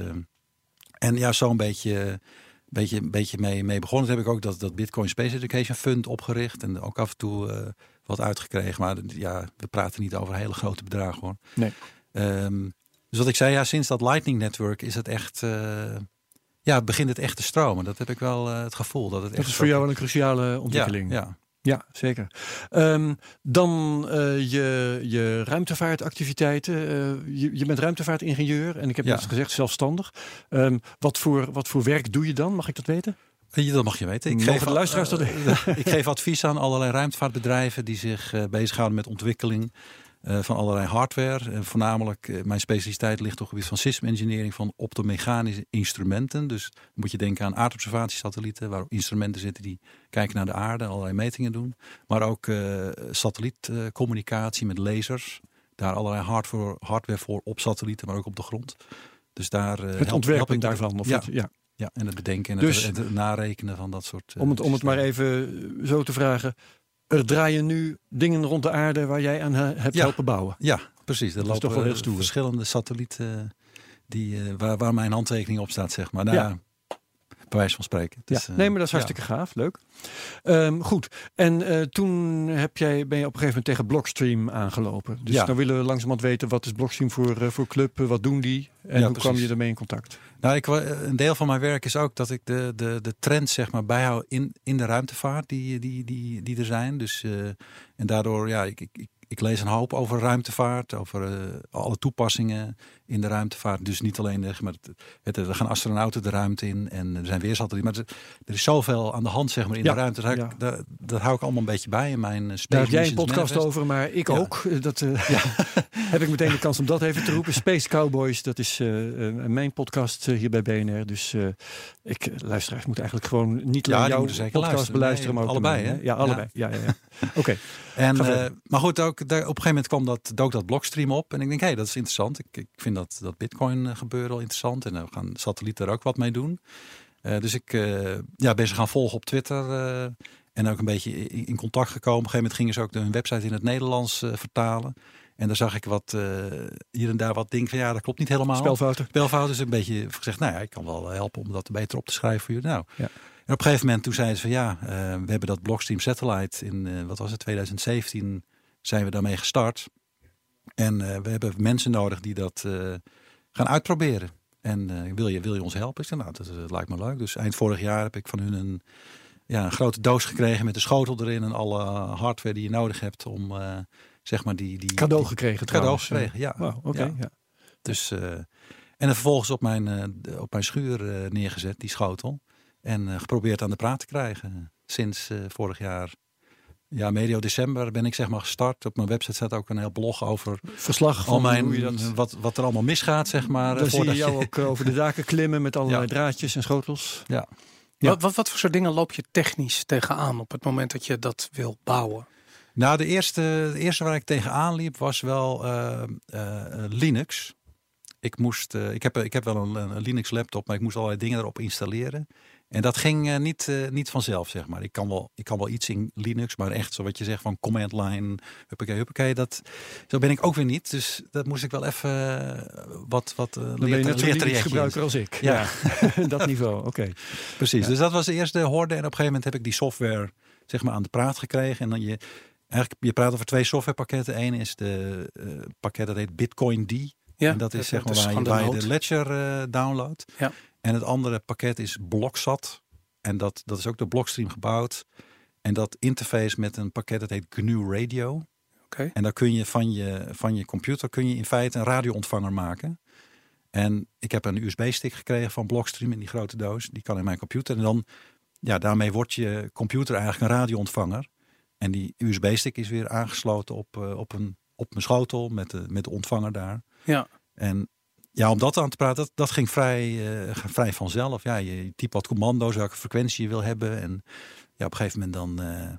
en ja, zo'n beetje, beetje, beetje mee, mee begonnen. Toen heb ik ook dat, dat Bitcoin Space Education Fund opgericht. En ook af en toe wat uitgekregen. Maar ja, we praten niet over hele grote bedragen hoor. Nee. Um, dus wat ik zei, ja, sinds dat Lightning Network is het echt ja, begint het echt te stromen. Dat heb ik wel uh, het gevoel. Dat, het dat echt is voor jou wel een cruciale ontwikkeling. Ja, ja. ja zeker. Um, dan uh, je, je ruimtevaartactiviteiten. Uh, je, je bent ruimtevaartingenieur en ik heb ja. net gezegd zelfstandig. Um, wat, voor, wat voor werk doe je dan? Mag ik dat weten? Dat mag je weten. Ik geef, de luisteraars dat... ik geef advies aan allerlei ruimtevaartbedrijven die zich bezighouden met ontwikkeling van allerlei hardware. Uh, voornamelijk, uh, mijn specialiteit ligt op het gebied van system engineering van optomechanische instrumenten. Dus dan moet je denken aan aardobservatiesatellieten, waar instrumenten zitten die kijken naar de aarde, allerlei metingen doen. Maar ook satellietcommunicatie met lasers. Daar allerlei hardware, hardware voor op satellieten, maar ook op de grond. Dus daar, het ontwerpen daarvan? Of ja, het, ja. ja, en het bedenken en dus, het, het, narekenen van dat soort. om, het, om het maar even zo te vragen er draaien nu dingen rond de aarde waar jij aan hebt helpen bouwen. Ja, precies. Er lopen toch wel heel stoer. verschillende satellieten die, uh, waar, waar mijn handtekening op staat, zeg maar. Nou, ja. Bij wijze van spreken. Dus, ja. Nee, maar dat is hartstikke gaaf. Leuk. Um, goed. En uh, toen heb jij, ben je op een gegeven moment tegen Blockstream aangelopen. Dus ja. dan willen we langzamerhand weten wat is Blockstream voor, uh, voor club, wat doen die en hoe precies. kwam je ermee in contact? Nou, ik, een deel van mijn werk is ook dat ik de, de, de trends zeg maar, bijhoud in, in de ruimtevaart die, die, die, die er zijn. Dus, uh, en daardoor, ja, ik, ik, ik lees een hoop over ruimtevaart, over uh, alle toepassingen in de ruimtevaart. Dus niet alleen, uh, maar het, er gaan astronauten de ruimte in en er zijn weer satellieten. Maar er, is zoveel aan de hand zeg maar, in ja, de ruimte. Ja. dat, hou ik allemaal een beetje bij in mijn uh, Daar heb jij een podcast over, maar ik ja. ook. Dat heb ik meteen de kans om dat even te roepen. Space Cowboys, dat is mijn podcast hier bij BNR. Dus ik, luisteraars, moet eigenlijk gewoon niet alleen jouw podcast luisteren. beluisteren, maar ook allebei. Hè? Ja, allebei. Ja. Ja, ja, Oké. Okay. En, maar goed, ook daar, op een gegeven moment kwam dat, dook dat Blockstream op. En ik denk, hé, hey, dat is interessant. Ik, ik vind dat, dat Bitcoin eh, gebeuren wel interessant. En uh, we gaan satellieten er ook wat mee doen. Uh, dus ik uh, ja, ben ze gaan volgen op Twitter. en ook een beetje in, in, contact gekomen. Op een gegeven moment gingen ze ook hun website in het Nederlands vertalen. En daar zag ik wat hier en daar wat dingen van ja, dat klopt niet helemaal. Spelfouten. Spelfouten. Dus een beetje gezegd, nou ja, ik kan wel helpen om dat beter op te schrijven voor jullie. Nou, ja. En op een gegeven moment toen zeiden ze van ja, we hebben dat Blockstream Satellite in, wat was het, 2017 zijn we daarmee gestart. En uh, we hebben mensen nodig die dat gaan uitproberen. En wil, je, wil je ons helpen? Ik zei, nou, dat, dat, lijkt me leuk. Dus eind vorig jaar heb ik van hun een, ja, een grote doos gekregen met de schotel erin en alle hardware die je nodig hebt om zeg maar die, die cadeau gekregen. Cadeau gekregen, ja. Wow, oké. ja. ja. Dus en dan vervolgens op mijn, op mijn schuur neergezet, die schotel. En geprobeerd aan de praat te krijgen. Sinds vorig jaar ja, medio december ben ik zeg maar gestart. Op mijn website staat ook een heel blog over verslag van mijn, hoe je dat... wat, wat er allemaal misgaat, zeg maar. Dan zie je jou ook eh, over de daken klimmen met allerlei draadjes en schotels. Ja. ja. Wat, wat, wat voor soort dingen loop je technisch tegenaan op het moment dat je dat wil bouwen? Nou, de eerste, de eerste waar ik tegenaan liep was wel uh, uh, Linux. Ik, moest, ik, heb, ik heb wel een, een Linux laptop, maar ik moest allerlei dingen erop installeren. En dat ging uh, niet, uh, niet vanzelf, zeg maar. Ik kan, wel, ik kan wel iets in Linux, maar echt zo wat je zegt van command line, huppakee, huppakee, dat, zo ben ik ook weer niet. Dus dat moest ik wel even uh, wat, wat uh, Dan ben je gebruiker als ik. Ja, ja. dat niveau, oké. Precies, dus dat was de eerste horde. En op een gegeven moment heb ik die software zeg maar aan de praat gekregen. En dan je, eigenlijk, je praat over twee softwarepakketten. Eén is de pakket dat heet Bitcoin D. Ja, en dat is zeg maar waar je, waar je de Ledger downloadt. Ja. En het andere pakket is Blocksat. En dat, dat is ook door Blockstream gebouwd. En dat interface met een pakket dat heet GNU Radio. Okay. En daar kun je van, je van je computer kun je in feite een radioontvanger maken. En ik heb een USB-stick gekregen van Blockstream in die grote doos. Die kan in mijn computer. En dan, ja, daarmee wordt je computer eigenlijk een radioontvanger. En die USB-stick is weer aangesloten op, uh, op, een, op mijn schotel met de, met de ontvanger daar. Ja. En ja, om dat aan te praten, dat, dat ging vrij, uh, vrij vanzelf. Ja, je type wat commando's, welke frequentie je wil hebben. En ja, op een gegeven moment dan, uh,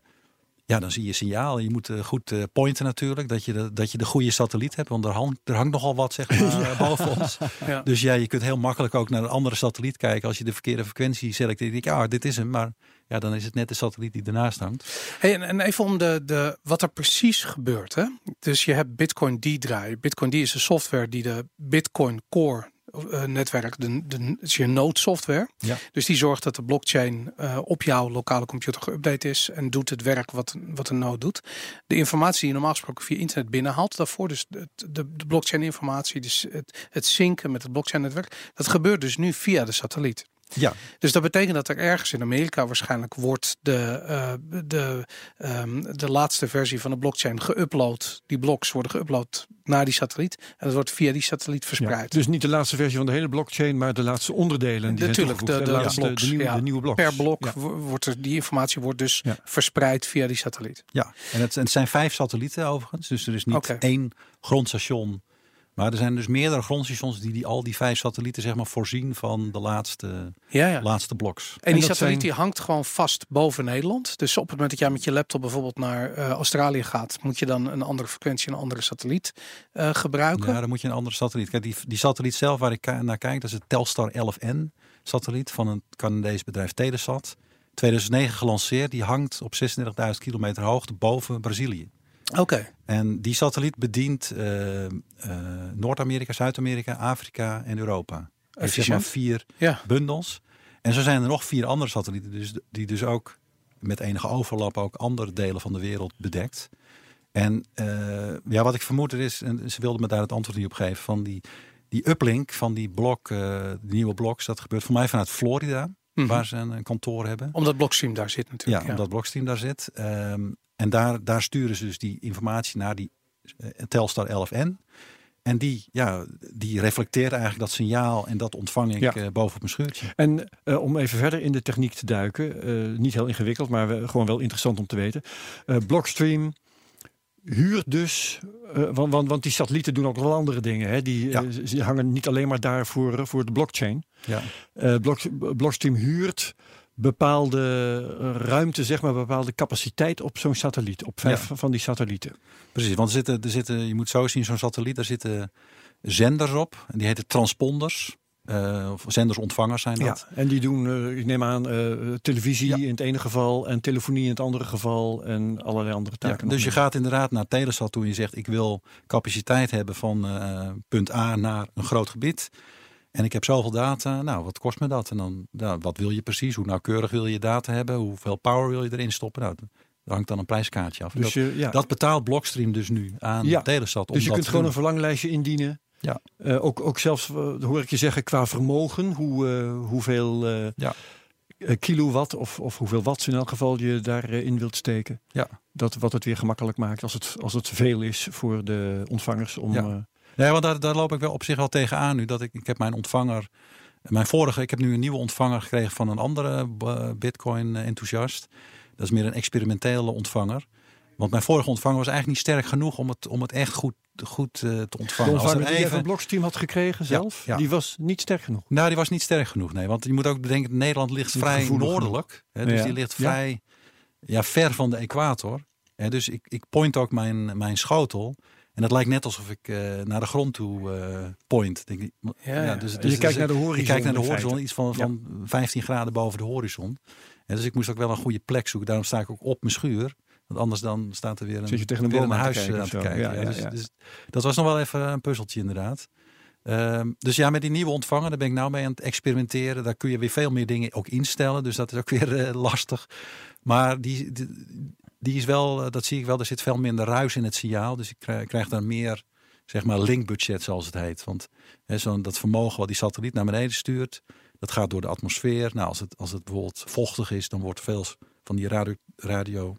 ja, dan zie je signaal. Je moet uh, goed pointen natuurlijk, dat je, de, dat je de goede satelliet hebt. Want er hangt, er hangt nogal wat zeg maar, ja. boven ons. Ja. Dus ja, je kunt heel makkelijk ook naar een andere satelliet kijken. Als je de verkeerde frequentie selecteert, ja, dit is hem. Maar ja, dan is het net de satelliet die ernaast hangt. Hey, en even om de, de, wat er precies gebeurt. Hè? Dus je hebt Bitcoin D draaien. Bitcoin D is de software die de Bitcoin Core netwerk, de, de, is je node software. Ja. Dus die zorgt dat de blockchain uh, op jouw lokale computer geüpdate is en doet het werk wat, wat een node doet. De informatie die je normaal gesproken via internet binnenhaalt daarvoor, dus de, de, de blockchain informatie, dus het, het synken met het blockchain netwerk, dat gebeurt dus nu via de satelliet. Ja. Dus dat betekent dat er ergens in Amerika waarschijnlijk wordt de, uh, de, um, de laatste versie van de blockchain geüpload. Die bloks worden geüpload naar die satelliet. En dat wordt via die satelliet verspreid. dus niet de laatste versie van de hele blockchain, maar de laatste onderdelen. Die Natuurlijk, de, de, de, bloks, de, nieuwe, de nieuwe bloks. Per blok wordt er, die informatie wordt dus verspreid via die satelliet. Ja, en het, het, zijn vijf satellieten overigens. Dus er is niet okay. één grondstation maar er zijn dus meerdere grondstations die, die al die vijf satellieten zeg maar, voorzien van de laatste, ja, ja. laatste bloks. En, die satelliet die hangt gewoon vast boven Nederland. Dus op het moment dat jij met je laptop bijvoorbeeld naar uh, Australië gaat, moet je dan een andere frequentie, een andere satelliet uh, gebruiken. Ja, dan moet je een andere satelliet. Kijk, die, die satelliet zelf waar ik naar kijk, dat is het Telstar 11N satelliet van een Canadees bedrijf Telesat. 2009 gelanceerd. Die hangt op 36.000 kilometer hoogte boven Brazilië. Oké. En die satelliet bedient uh, uh, Noord-Amerika, Zuid-Amerika, Afrika en Europa. Dus zeg maar vier ja. bundels. En zo zijn er nog vier andere satellieten, dus, die dus ook met enige overlap ook andere delen van de wereld bedekt. En uh, ja, wat ik vermoed er is, en ze wilden me daar het antwoord niet op geven, van die, die uplink van die blok, de nieuwe bloks, dat gebeurt voor mij vanuit Florida. Mm -hmm. Waar ze een, een, kantoor hebben. Omdat Blockstream daar zit natuurlijk. Ja, ja. omdat Blockstream daar zit. Um, en daar, daar sturen ze dus die informatie naar die uh, Telstar 11N. En die, ja, die reflecteert eigenlijk dat signaal en dat ontvang ik ja. uh, boven op mijn schuurtje. En uh, om even verder in de techniek te duiken, niet heel ingewikkeld, maar we, gewoon wel interessant om te weten. Blockstream huurt dus, want, want, want, die satellieten doen ook wel andere dingen. Hè? Die ja. ze hangen niet alleen maar daar voor, voor de blockchain. Ja. Block, Blockstream huurt bepaalde ruimte, zeg maar, bepaalde capaciteit op zo'n satelliet, op vijf ja. van die satellieten. Precies, want er zitten, er zitten, je moet zo zien, zo'n satelliet, daar zitten zenders op, en die heten transponders. Uh, of zendersontvangers zijn dat. Ja, en die doen, uh, ik neem aan, uh, televisie ja. in het ene geval en telefonie in het andere geval en allerlei andere taken. Ja, dus je gaat inderdaad naar Telesat toe en je zegt ik wil capaciteit hebben van punt A naar een groot gebied. En ik heb zoveel data. Nou, wat kost me dat? En dan, nou, wat wil je precies? Hoe nauwkeurig wil je data hebben? Hoeveel power wil je erin stoppen? Nou, daar hangt dan een prijskaartje af. Dus je, ja. dat, betaalt Blockstream dus nu aan ja. Telesat. Dus je kunt gewoon een verlanglijstje indienen. Ja. Uh, ook, ook zelfs, uh, hoor ik je zeggen, qua vermogen. Hoe, uh, hoeveel ja. kilowatt of, of hoeveel watts in elk geval je daarin wilt steken. Ja. Dat wat het weer gemakkelijk maakt als het, als het veel is voor de ontvangers om... Ja. Ja, want daar, daar loop ik wel op zich wel tegenaan nu. Dat ik, ik heb mijn ontvanger, mijn vorige, ik heb nu een nieuwe ontvanger gekregen van een andere Bitcoin-enthousiast. Dat is meer een experimentele ontvanger. Want mijn vorige ontvanger was eigenlijk niet sterk genoeg om het, om het echt goed, goed uh, te ontvangen. De ontvanger die even... je van had gekregen zelf, ja, ja. die was niet sterk genoeg? Nou, die was niet sterk genoeg, nee. Want je moet ook bedenken, Nederland ligt niet vrij noordelijk. Hè, dus die ligt vrij ja. ver van de equator. Hè, dus ik, ik point ook mijn, mijn schotel En het lijkt net alsof ik naar de grond toe point. Denk ik. Ja, dus, dus, je kijkt naar de horizon. Je kijkt naar de horizon, iets van, van 15 graden boven de horizon. En dus ik moest ook wel een goede plek zoeken. Daarom sta ik ook op mijn schuur. Want anders dan staat er weer een, Zit je tegen een, boom huis aan te kijken. Ja, dus, dus, dat was nog wel even een puzzeltje inderdaad. Ehm, dus ja, met die nieuwe ontvanger, daar ben ik nou mee aan het experimenteren. Daar kun je weer veel meer dingen ook instellen. Dus dat is ook weer uh, lastig. Maar die, die, is wel, eh, dat zie ik wel, er zit veel minder ruis in het signaal. Dus ik krijg, krijg daar meer, zeg maar, linkbudget zoals het heet. Want zo'n dat vermogen wat die satelliet naar beneden stuurt, dat gaat door de atmosfeer. Nou, als het, als het bijvoorbeeld vochtig is, dan wordt veel van die radio,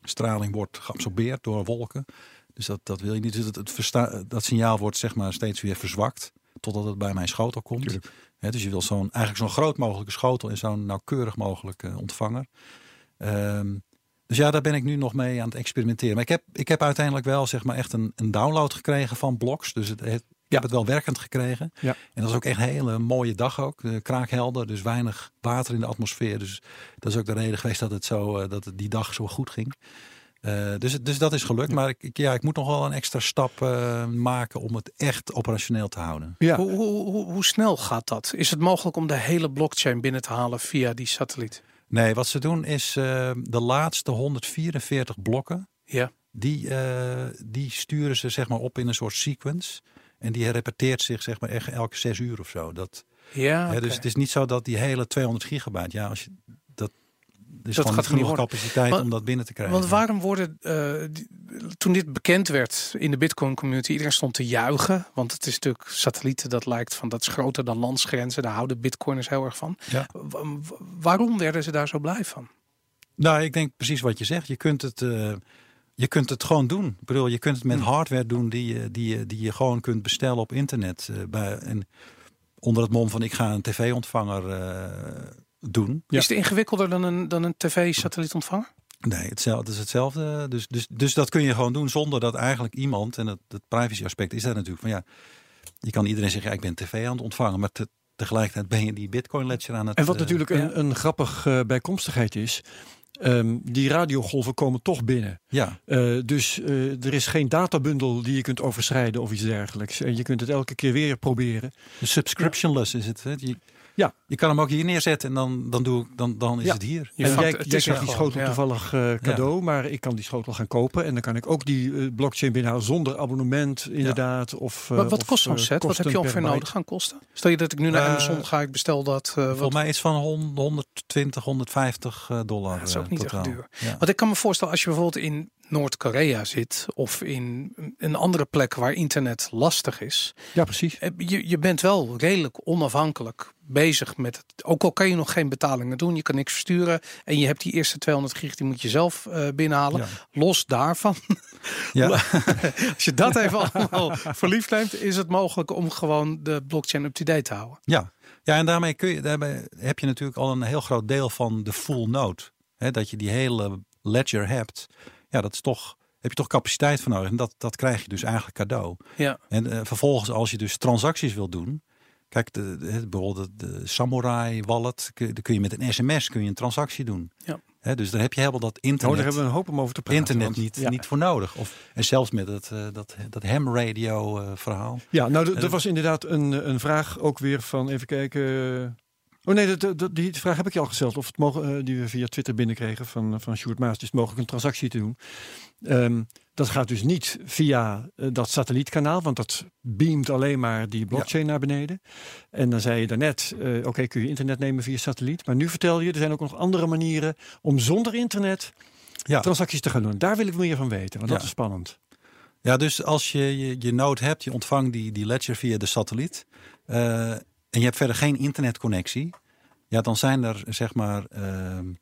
radiostraling wordt geabsorbeerd door wolken. Dus dat, dat wil je niet. Dus het, het dat signaal wordt zeg maar steeds weer verzwakt. Totdat het bij mijn schotel komt. dus je wil zo'n eigenlijk zo'n groot mogelijke schotel en zo'n nauwkeurig mogelijke ontvanger. Ehm, dus ja, daar ben ik nu nog mee aan het experimenteren. Maar ik heb, ik heb uiteindelijk wel zeg maar echt een, een download gekregen van blogs. Dus het, het ik heb het wel werkend gekregen. Ja. En dat is ook echt een hele mooie dag ook. kraakhelder, dus weinig water in de atmosfeer. Dus dat is ook de reden geweest dat het, zo, eh, dat het die dag zo goed ging. Uh, dus, dus dat is gelukt. Maar ik, ja, ik moet nog wel een extra stap uh, maken om het echt operationeel te houden. Ja. Hoe, hoe, hoe, hoe, snel gaat dat? Is het mogelijk om de hele blockchain binnen te halen via die satelliet? Nee, wat ze doen is uh, de laatste 144 blokken. Ja. Die, die sturen ze zeg maar op in een soort sequence. En die repeteert zich zeg maar echt elke zes uur of zo. Dat, ja, hè, Dus het is niet zo dat die hele 200 gigabyte, ja, als je dat dus dat gaat genoeg capaciteit om dat binnen te krijgen. Want waarom worden, uh, toen dit bekend werd in de Bitcoin community, iedereen stond te juichen. Want het is natuurlijk satellieten, dat lijkt van dat is groter dan landsgrenzen. Daar houden Bitcoiners heel erg van. Ja. Waarom werden ze daar zo blij van? Nou, ik denk precies wat je zegt. Je kunt het. Uh, je kunt het gewoon doen. Ik bedoel, je kunt het met hmm. hardware doen die je, die je, die je gewoon kunt bestellen op internet. Uh, bij, en onder het mom van ik ga een tv-ontvanger uh, doen. Is het ingewikkelder dan een, dan een tv-satellietontvanger? Nee, hetzelfde, het is hetzelfde. Dus, dus, dus dat kun je gewoon doen zonder dat eigenlijk iemand, en het, het privacy aspect is daar natuurlijk van ja, je kan iedereen zeggen, ja, ik ben tv aan het ontvangen, maar te, tegelijkertijd ben je die Bitcoin ledger aan het. En wat uh, natuurlijk een, een grappig uh, bijkomstigheid is, Um, die radiogolven komen toch binnen. Ja. Uh, dus uh, er is geen databundel die je kunt overschrijden of iets dergelijks. En je kunt het elke keer weer proberen. Subscriptionless is het. Hè? Je, ja. Je kan hem ook hier neerzetten en dan, dan, doe ik, dan, dan is het hier. Ja, jij, jij krijgt die schotel toevallig uh, cadeau, maar ik kan die schotel gaan kopen. En dan kan ik ook die uh, blockchain binnenhouden zonder abonnement inderdaad. Of, uh, wat, wat kost zo'n set? Wat heb je ongeveer nodig gaan kosten? Stel je dat ik nu naar Amazon ga, ik bestel dat. Volgens mij is van 120, 150 dollar. dat is ook niet echt duur. Want ik kan me voorstellen, als je bijvoorbeeld in Noord-Korea zit of in een andere plek waar internet lastig is. Ja, precies. Je, je bent wel redelijk onafhankelijk bezig met het. Ook al kan je nog geen betalingen doen, je kan niks versturen. En je hebt die eerste 200 gig, die moet je zelf uh, binnenhalen. Los daarvan. Ja. Als je dat even allemaal verliefd neemt, is het mogelijk om gewoon de blockchain up-to-date te houden. Ja. ja, en daarmee, kun je, daarmee heb je natuurlijk al een heel groot deel van de full node. He, dat je die hele ledger hebt. Ja, dat is toch heb je toch capaciteit voor nodig. En dat, dat krijg je dus eigenlijk cadeau. Ja. En uh, vervolgens, als je dus transacties wil doen, Kijk, de, de, bijvoorbeeld de Samurai Wallet, kun, kun je met een sms kun je een transactie doen. Ja. dus daar heb je helemaal dat internet. Oh, daar hebben we een hoop om over te praten. Internet niet, niet voor nodig. Of, en zelfs met het, uh, dat, dat ham radio uh, verhaal. Ja, nou, er was inderdaad een, een vraag ook weer van, even kijken. Oh nee, dat, dat, die vraag heb ik je al gesteld. Of het mogen, uh, die we via Twitter binnenkrijgen van, van Sjoerd Maas. Is het mogelijk een transactie te doen? Um, dat gaat dus niet via uh, dat satellietkanaal, want dat beamt alleen maar die blockchain naar beneden. En dan zei je daarnet, uh, oké, kun je internet nemen via satelliet. Maar nu vertel je, er zijn ook nog andere manieren om zonder internet ja. transacties te gaan doen. Daar wil ik meer van weten, want dat is spannend. Ja, dus als je je, je node hebt, je ontvangt die, die ledger via de satelliet. Uh, en je hebt verder geen internetconnectie. Ja, dan zijn er zeg maar ehm,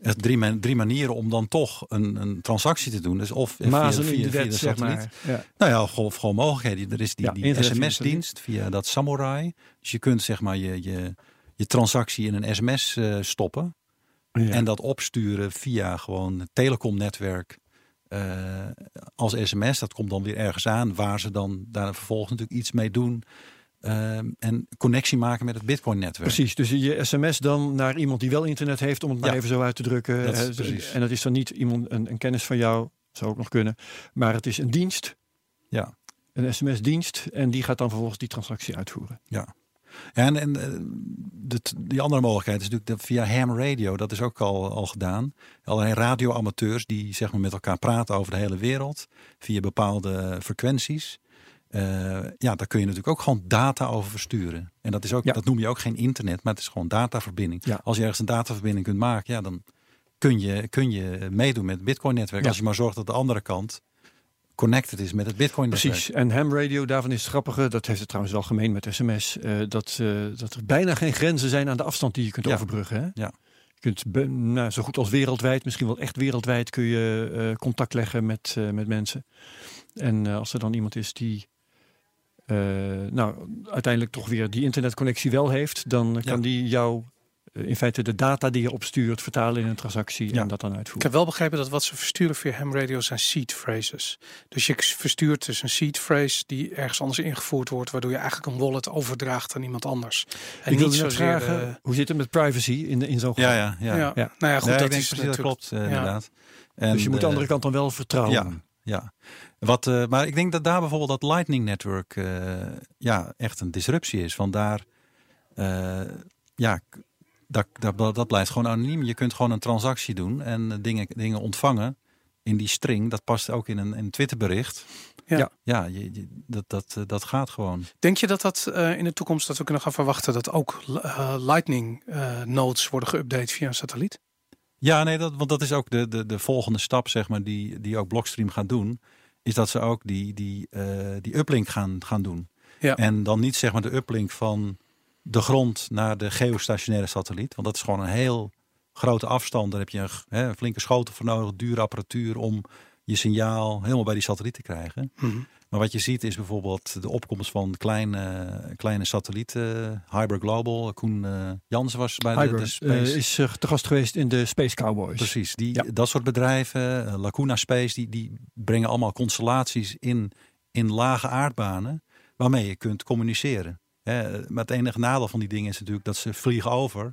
drie, drie manieren om dan toch een, een transactie te doen. Dus of via, via, via, de satelliet. Ja. Nou ja, gewoon, gewoon mogelijkheden. Er is die, die sms-dienst via dat Samurai. Dus je kunt zeg maar je, je, je transactie in een sms uh, stoppen. Ja. En dat opsturen via gewoon het telecomnetwerk uh, als sms. Dat komt dan weer ergens aan waar ze dan daar vervolgens natuurlijk iets mee doen. Ehm, en connectie maken met het Bitcoin-netwerk. Precies, dus je sms dan naar iemand die wel internet heeft, om het maar even zo uit te drukken. Dat is precies. En dat is dan niet iemand, een, een kennis van jou, zou ook nog kunnen, maar het is een dienst Ja. Een sms-dienst en die gaat dan vervolgens die transactie uitvoeren. Ja. En, en eh, de, die andere mogelijkheid is natuurlijk via ham radio. Dat is ook al, al gedaan. Allerlei radioamateurs die zeg maar, met elkaar praten over de hele wereld. Via bepaalde frequenties. Uh, ja, daar kun je natuurlijk ook gewoon data over versturen. En dat, is ook, dat noem je ook geen internet, maar het is gewoon dataverbinding. Ja. Als je ergens een dataverbinding kunt maken, ja, dan kun je, kun je meedoen met het Bitcoin-netwerk. Als je maar zorgt dat de andere kant connected is met het Bitcoin. Precies. En ham radio, daarvan is het grappige, dat heeft het trouwens wel gemeen met sms, uh, dat, uh, dat er bijna geen grenzen zijn aan de afstand die je kunt overbruggen. Hè? Ja. Je kunt nou, zo goed als wereldwijd, misschien wel echt wereldwijd, kun je contact leggen met, met mensen. En als er dan iemand is die nou, uiteindelijk toch weer die internetconnectie wel heeft, dan kan die jou eh, in feite de data die je opstuurt vertalen in een transactie en dat dan uitvoeren. Ik heb wel begrepen dat wat ze versturen via ham radio zijn seed phrases. Dus je verstuurt dus een seed phrase die ergens anders ingevoerd wordt, waardoor je eigenlijk een wallet overdraagt aan iemand anders. En ik niet zozeer vragen, uh, hoe zit het met privacy in, in zo'n ja, ja, ja, ja, ja. Nou ja, goed, dat, is dat klopt uh, inderdaad. En, dus je moet de andere kant dan wel vertrouwen. Ja, ja. Wat, uh, maar ik denk dat daar bijvoorbeeld dat Lightning Network ja, echt een disruptie is. Want daar ja, dat, dat, dat blijft gewoon anoniem. Je kunt gewoon een transactie doen en dingen, dingen ontvangen in die string. Dat past ook in een, een Twitterbericht. Ja, ja je, dat, dat, dat gaat gewoon. Denk je dat dat in de toekomst dat we kunnen gaan verwachten dat ook Lightning nodes worden geüpdate via een satelliet? Ja, nee, dat, want dat is ook de, de, de volgende stap, zeg maar, die, die ook Blockstream gaat doen. Is dat ze ook die, die, die uplink gaan, gaan doen. Ja. En dan niet zeg maar de uplink van de grond naar de geostationaire satelliet. Want dat is gewoon een heel grote afstand. Daar heb je een, hè, een flinke schotel voor nodig, dure apparatuur om je signaal helemaal bij die satelliet te krijgen. Mhm. Maar wat je ziet is bijvoorbeeld de opkomst van kleine, kleine satellieten. Hyper Global, Koen uh, Jansen was bij de, de Space. Uh, is te gast geweest in de Space Cowboys. Precies, die, dat soort bedrijven, Lacuna Space, die, die brengen allemaal constellaties in, in lage aardbanen waarmee je kunt communiceren maar het enige nadeel van die dingen is natuurlijk dat ze vliegen over.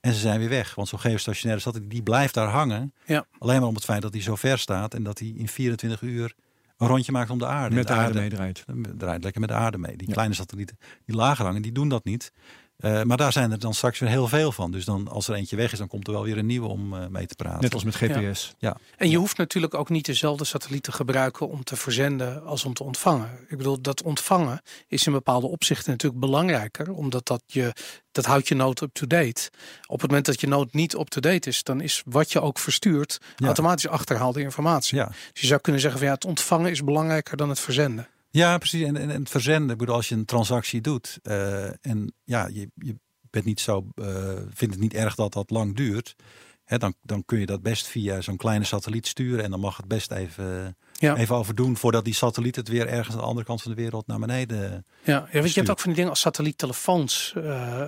En ze zijn weer weg. Want zo'n geostationaire satelliet die blijft daar hangen. Ja. Alleen maar om het feit dat hij zo ver staat. En dat hij in 24 uur een rondje maakt om de aarde. Met de, aarde, mee draait. Draait lekker met de aarde mee. Die kleine satellieten die lager hangen, die doen dat niet. Uh, maar daar zijn er dan straks weer heel veel van. Dus dan, als er eentje weg is, dan komt er wel weer een nieuwe om uh, mee te praten. Net als met GPS. Ja. En je hoeft natuurlijk ook niet dezelfde satelliet te gebruiken om te verzenden als om te ontvangen. Ik bedoel, dat ontvangen is in bepaalde opzichten natuurlijk belangrijker, omdat dat je dat houdt je nood up-to-date. Op het moment dat je nood niet up-to-date is, dan is wat je ook verstuurt automatisch achterhaalde informatie. Ja. Dus je zou kunnen zeggen van ja, het ontvangen is belangrijker dan het verzenden. Ja, precies. En, en, het verzenden, ik bedoel, als je een transactie doet uh, en ja, je, je bent niet zo, uh, vindt het niet erg dat dat lang duurt, hè, dan, dan kun je dat best via zo'n kleine satelliet sturen en dan mag het best even, ja. even overdoen voordat die satelliet het weer ergens aan de andere kant van de wereld naar beneden. Ja, ja weet je hebt ook van die dingen als satelliettelefoons, uh,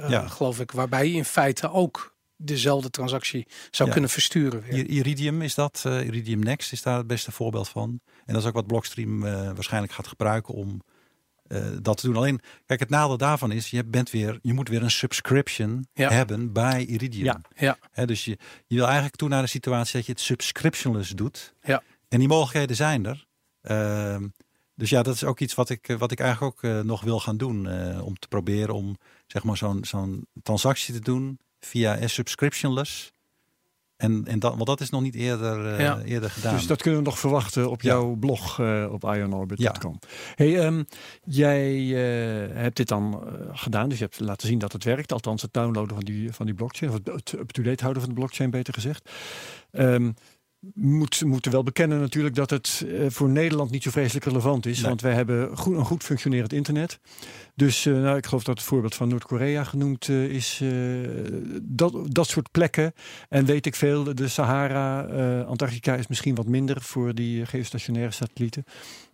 ja. geloof ik, waarbij je in feite ook dezelfde transactie zou kunnen versturen. Weer. Iridium is dat, uh, Iridium Next is daar het beste voorbeeld van. En dat is ook wat Blockstream uh, waarschijnlijk gaat gebruiken om uh, dat te doen. Alleen, kijk, het nadeel daarvan is, je, bent weer, je moet weer een subscription hebben bij Iridium. Ja. Ja. He, dus je, je wil eigenlijk toe naar de situatie dat je het subscriptionless doet. Ja. En die mogelijkheden zijn er. Uh, dus ja, dat is ook iets wat ik, wat ik eigenlijk ook nog wil gaan doen. om te proberen om zeg maar zo'n zo'n transactie te doen via subscriptionless. En, en dat, want dat is nog niet eerder, uh, eerder gedaan. Dus dat kunnen we nog verwachten op jouw blog uh, op ionorbit.com. Ja. Hey, um, jij uh, hebt dit dan gedaan, dus je hebt laten zien dat het werkt. Althans het downloaden van die, van die blockchain, of het up-to-date houden van de blockchain beter gezegd. Um, moet, moeten wel bekennen natuurlijk dat het uh, voor Nederland niet zo vreselijk relevant is. Want wij hebben goed, een goed functionerend internet. Dus uh, nou, ik geloof dat het voorbeeld van Noord-Korea genoemd uh, is. dat, dat soort plekken. En weet ik veel, de Sahara, Antarctica is misschien wat minder voor die geostationaire satellieten.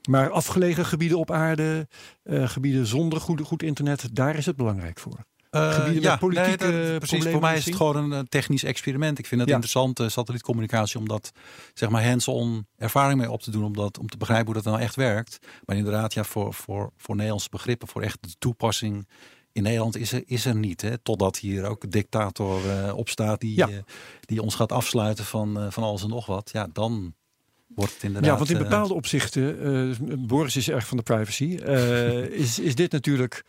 Maar afgelegen gebieden op aarde, gebieden zonder goed, goed internet, daar is het belangrijk voor. Uh, ja, politieke nee, precies. Voor mij is het gewoon een technisch experiment. Ik vind het interessant, uh, satellietcommunicatie, om dat zeg maar hands-on ervaring mee op te doen, om, dat, om te begrijpen hoe dat nou echt werkt. Maar inderdaad, ja, voor, voor, voor Nederlandse begrippen, voor echt de toepassing in Nederland is er, is er niet. Hè? Totdat hier ook een dictator uh, opstaat die, ja. die ons gaat afsluiten van, van alles en nog wat. Ja, dan wordt het inderdaad... Ja, want in bepaalde opzichten, Boris is erg van de privacy, is, is dit natuurlijk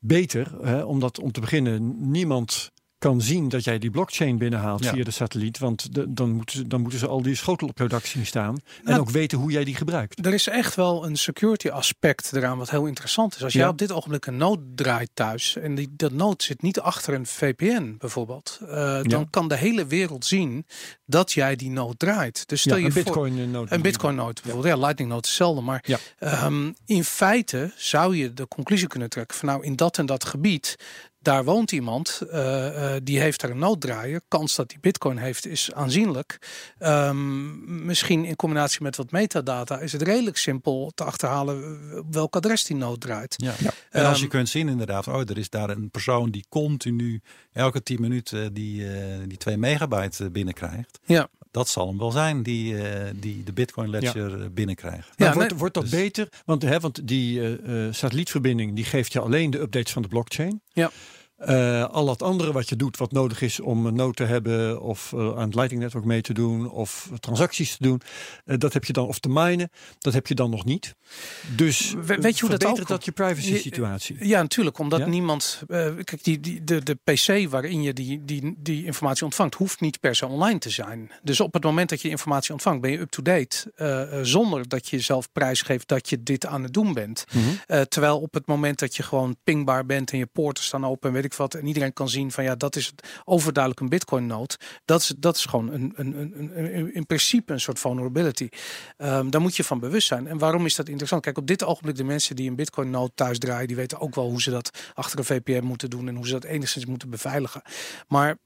beter. Hè, omdat om te beginnen niemand kan zien dat jij die blockchain binnenhaalt via de satelliet. Want de, dan, moeten ze, dan moeten ze al die schotelproductie zien staan. En nou, ook weten hoe jij die gebruikt. Er is echt wel een security aspect eraan wat heel interessant is. Als jij op dit ogenblik een node draait thuis. En die, dat node zit niet achter een VPN bijvoorbeeld. Uh, dan kan de hele wereld zien dat jij die node draait. Dus stel je een Bitcoin voor, node. Een Bitcoin node bijvoorbeeld. Ja, Lightning node is hetzelfde. Maar um, in feite zou je de conclusie kunnen trekken van nou in dat en dat gebied daar woont iemand, uh, die heeft er een nooddraaier. Kans dat die bitcoin heeft is aanzienlijk. Um, misschien in combinatie met wat metadata is het redelijk simpel te achterhalen welk adres die nood draait. Ja. ja. En als je ehm, kunt zien inderdaad, oh, er is daar een persoon die continu elke 10 minuten die, uh, die 2 megabyte binnenkrijgt. Ja. Dat zal hem wel zijn die, die de Bitcoin Ledger binnenkrijgt. Ja, wordt, wordt dat dus- beter? Want, hè, want die satellietverbinding die geeft je alleen de updates van de blockchain. Ja. Uh, al dat andere wat je doet, wat nodig is om een nood te hebben of uh, aan het Lightning Network mee te doen of transacties te doen, uh, dat heb je dan, of te minen, dat heb je dan nog niet. Dus weet je hoe dat ook dat je privacy situatie? Ja, natuurlijk, omdat niemand, kijk, die, die, de, de PC waarin je die, die, die informatie ontvangt, hoeft niet per se online te zijn. Dus op het moment dat je informatie ontvangt, ben je up-to-date zonder dat je zelf prijsgeeft dat je dit aan het doen bent. Mm -hmm. terwijl op het moment dat je gewoon pingbaar bent en je poorten staan open en weet ik wat. En iedereen kan zien van ja, dat is overduidelijk een bitcoin node. Dat is, dat is gewoon een, een, een, een in principe een soort vulnerability. Um, daar moet je van bewust zijn. En waarom is dat interessant? Kijk, op dit ogenblik de mensen die een bitcoin node thuis draaien, die weten ook wel hoe ze dat achter een VPN moeten doen en hoe ze dat enigszins moeten beveiligen. Maar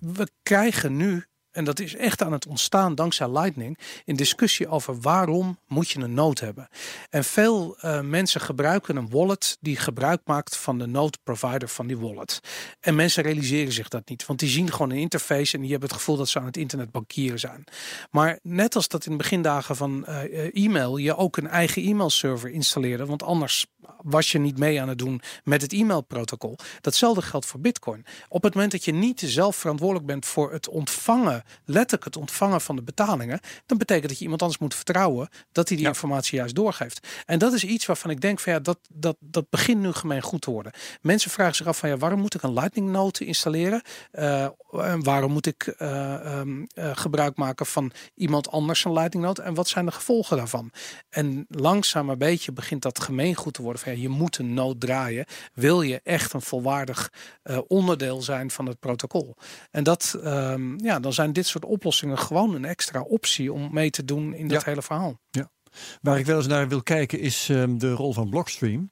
we krijgen nu en dat is echt aan het ontstaan dankzij Lightning, in discussie over waarom moet je een node hebben. En veel uh, mensen gebruiken een wallet die gebruik maakt van de node provider van die wallet. En mensen realiseren zich dat niet, want die zien gewoon een interface en die hebben het gevoel dat ze aan het internet bankieren zijn. Maar net als dat in de begindagen van uh, e-mail je ook een eigen e-mailserver installeerde, want anders was je niet mee aan het doen met het e-mailprotocol. Datzelfde geldt voor Bitcoin. Op het moment dat je niet zelf verantwoordelijk bent voor het ontvangen, letterlijk het ontvangen van de betalingen, dan betekent dat je iemand anders moet vertrouwen dat hij die informatie juist doorgeeft. En dat is iets waarvan ik denk van ja, dat, dat, dat begint nu gemeen goed te worden. Mensen vragen zich af van ja, waarom moet ik een Lightning Node installeren? Uh, waarom moet ik uh, um, uh, gebruik maken van iemand anders een Lightning Node? En wat zijn de gevolgen daarvan? En langzaam een beetje begint dat gemeen goed te worden van ja, je moet een nood draaien. Wil je echt een volwaardig onderdeel zijn van het protocol? En dat, um, ja, dan zijn dit soort oplossingen gewoon een extra optie om mee te doen in dat hele verhaal. Ja. Waar ik wel eens naar wil kijken is um, de rol van Blockstream.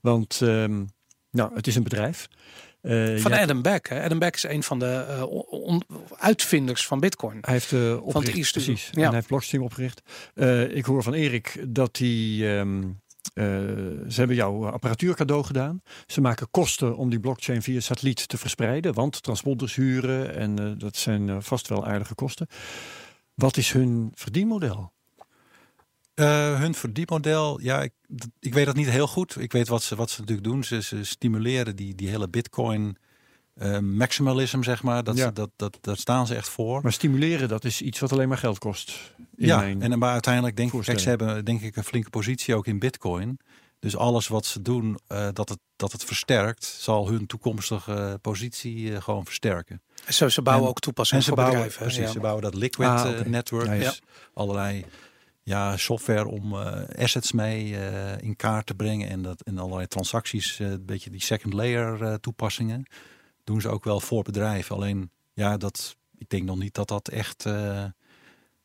Want um, nou, het is een bedrijf. Uh, van Adam Beck. Hè? Adam Beck is een van de uh, uitvinders van Bitcoin. Hij heeft uh, opgericht, van het eerste precies. Ja. En hij heeft Blockstream opgericht. ik hoor van Erik dat hij um, uh, ze hebben jouw apparatuur cadeau gedaan. Ze maken kosten om die blockchain via satelliet te verspreiden, want transponders huren en uh, dat zijn uh, vast wel aardige kosten. Wat is hun verdienmodel? hun verdienmodel, ja, ik, ik, weet dat niet heel goed. Ik weet wat ze, wat ze natuurlijk doen. Ze, ze stimuleren die, die hele bitcoin uh, maximalism, zeg maar. Dat, ja. dat, dat, dat staan ze echt voor. Maar stimuleren, dat is iets wat alleen maar geld kost. Ja, en maar uiteindelijk denk ik, kijk, ze hebben denk ik een flinke positie ook in bitcoin. Dus alles wat ze doen, uh, dat, het, dat het versterkt, zal hun toekomstige positie uh, gewoon versterken. Zo, ze bouwen en, ook toepassingen voor bouwen, bedrijven. Precies, ja. ze bouwen dat liquid ah, okay. network. Ja, dus allerlei ja, software om assets mee in kaart te brengen. En, dat, en allerlei transacties, een beetje die second layer toepassingen doen ze ook wel voor bedrijven. Alleen ja, dat, ik denk nog niet dat dat echt uh,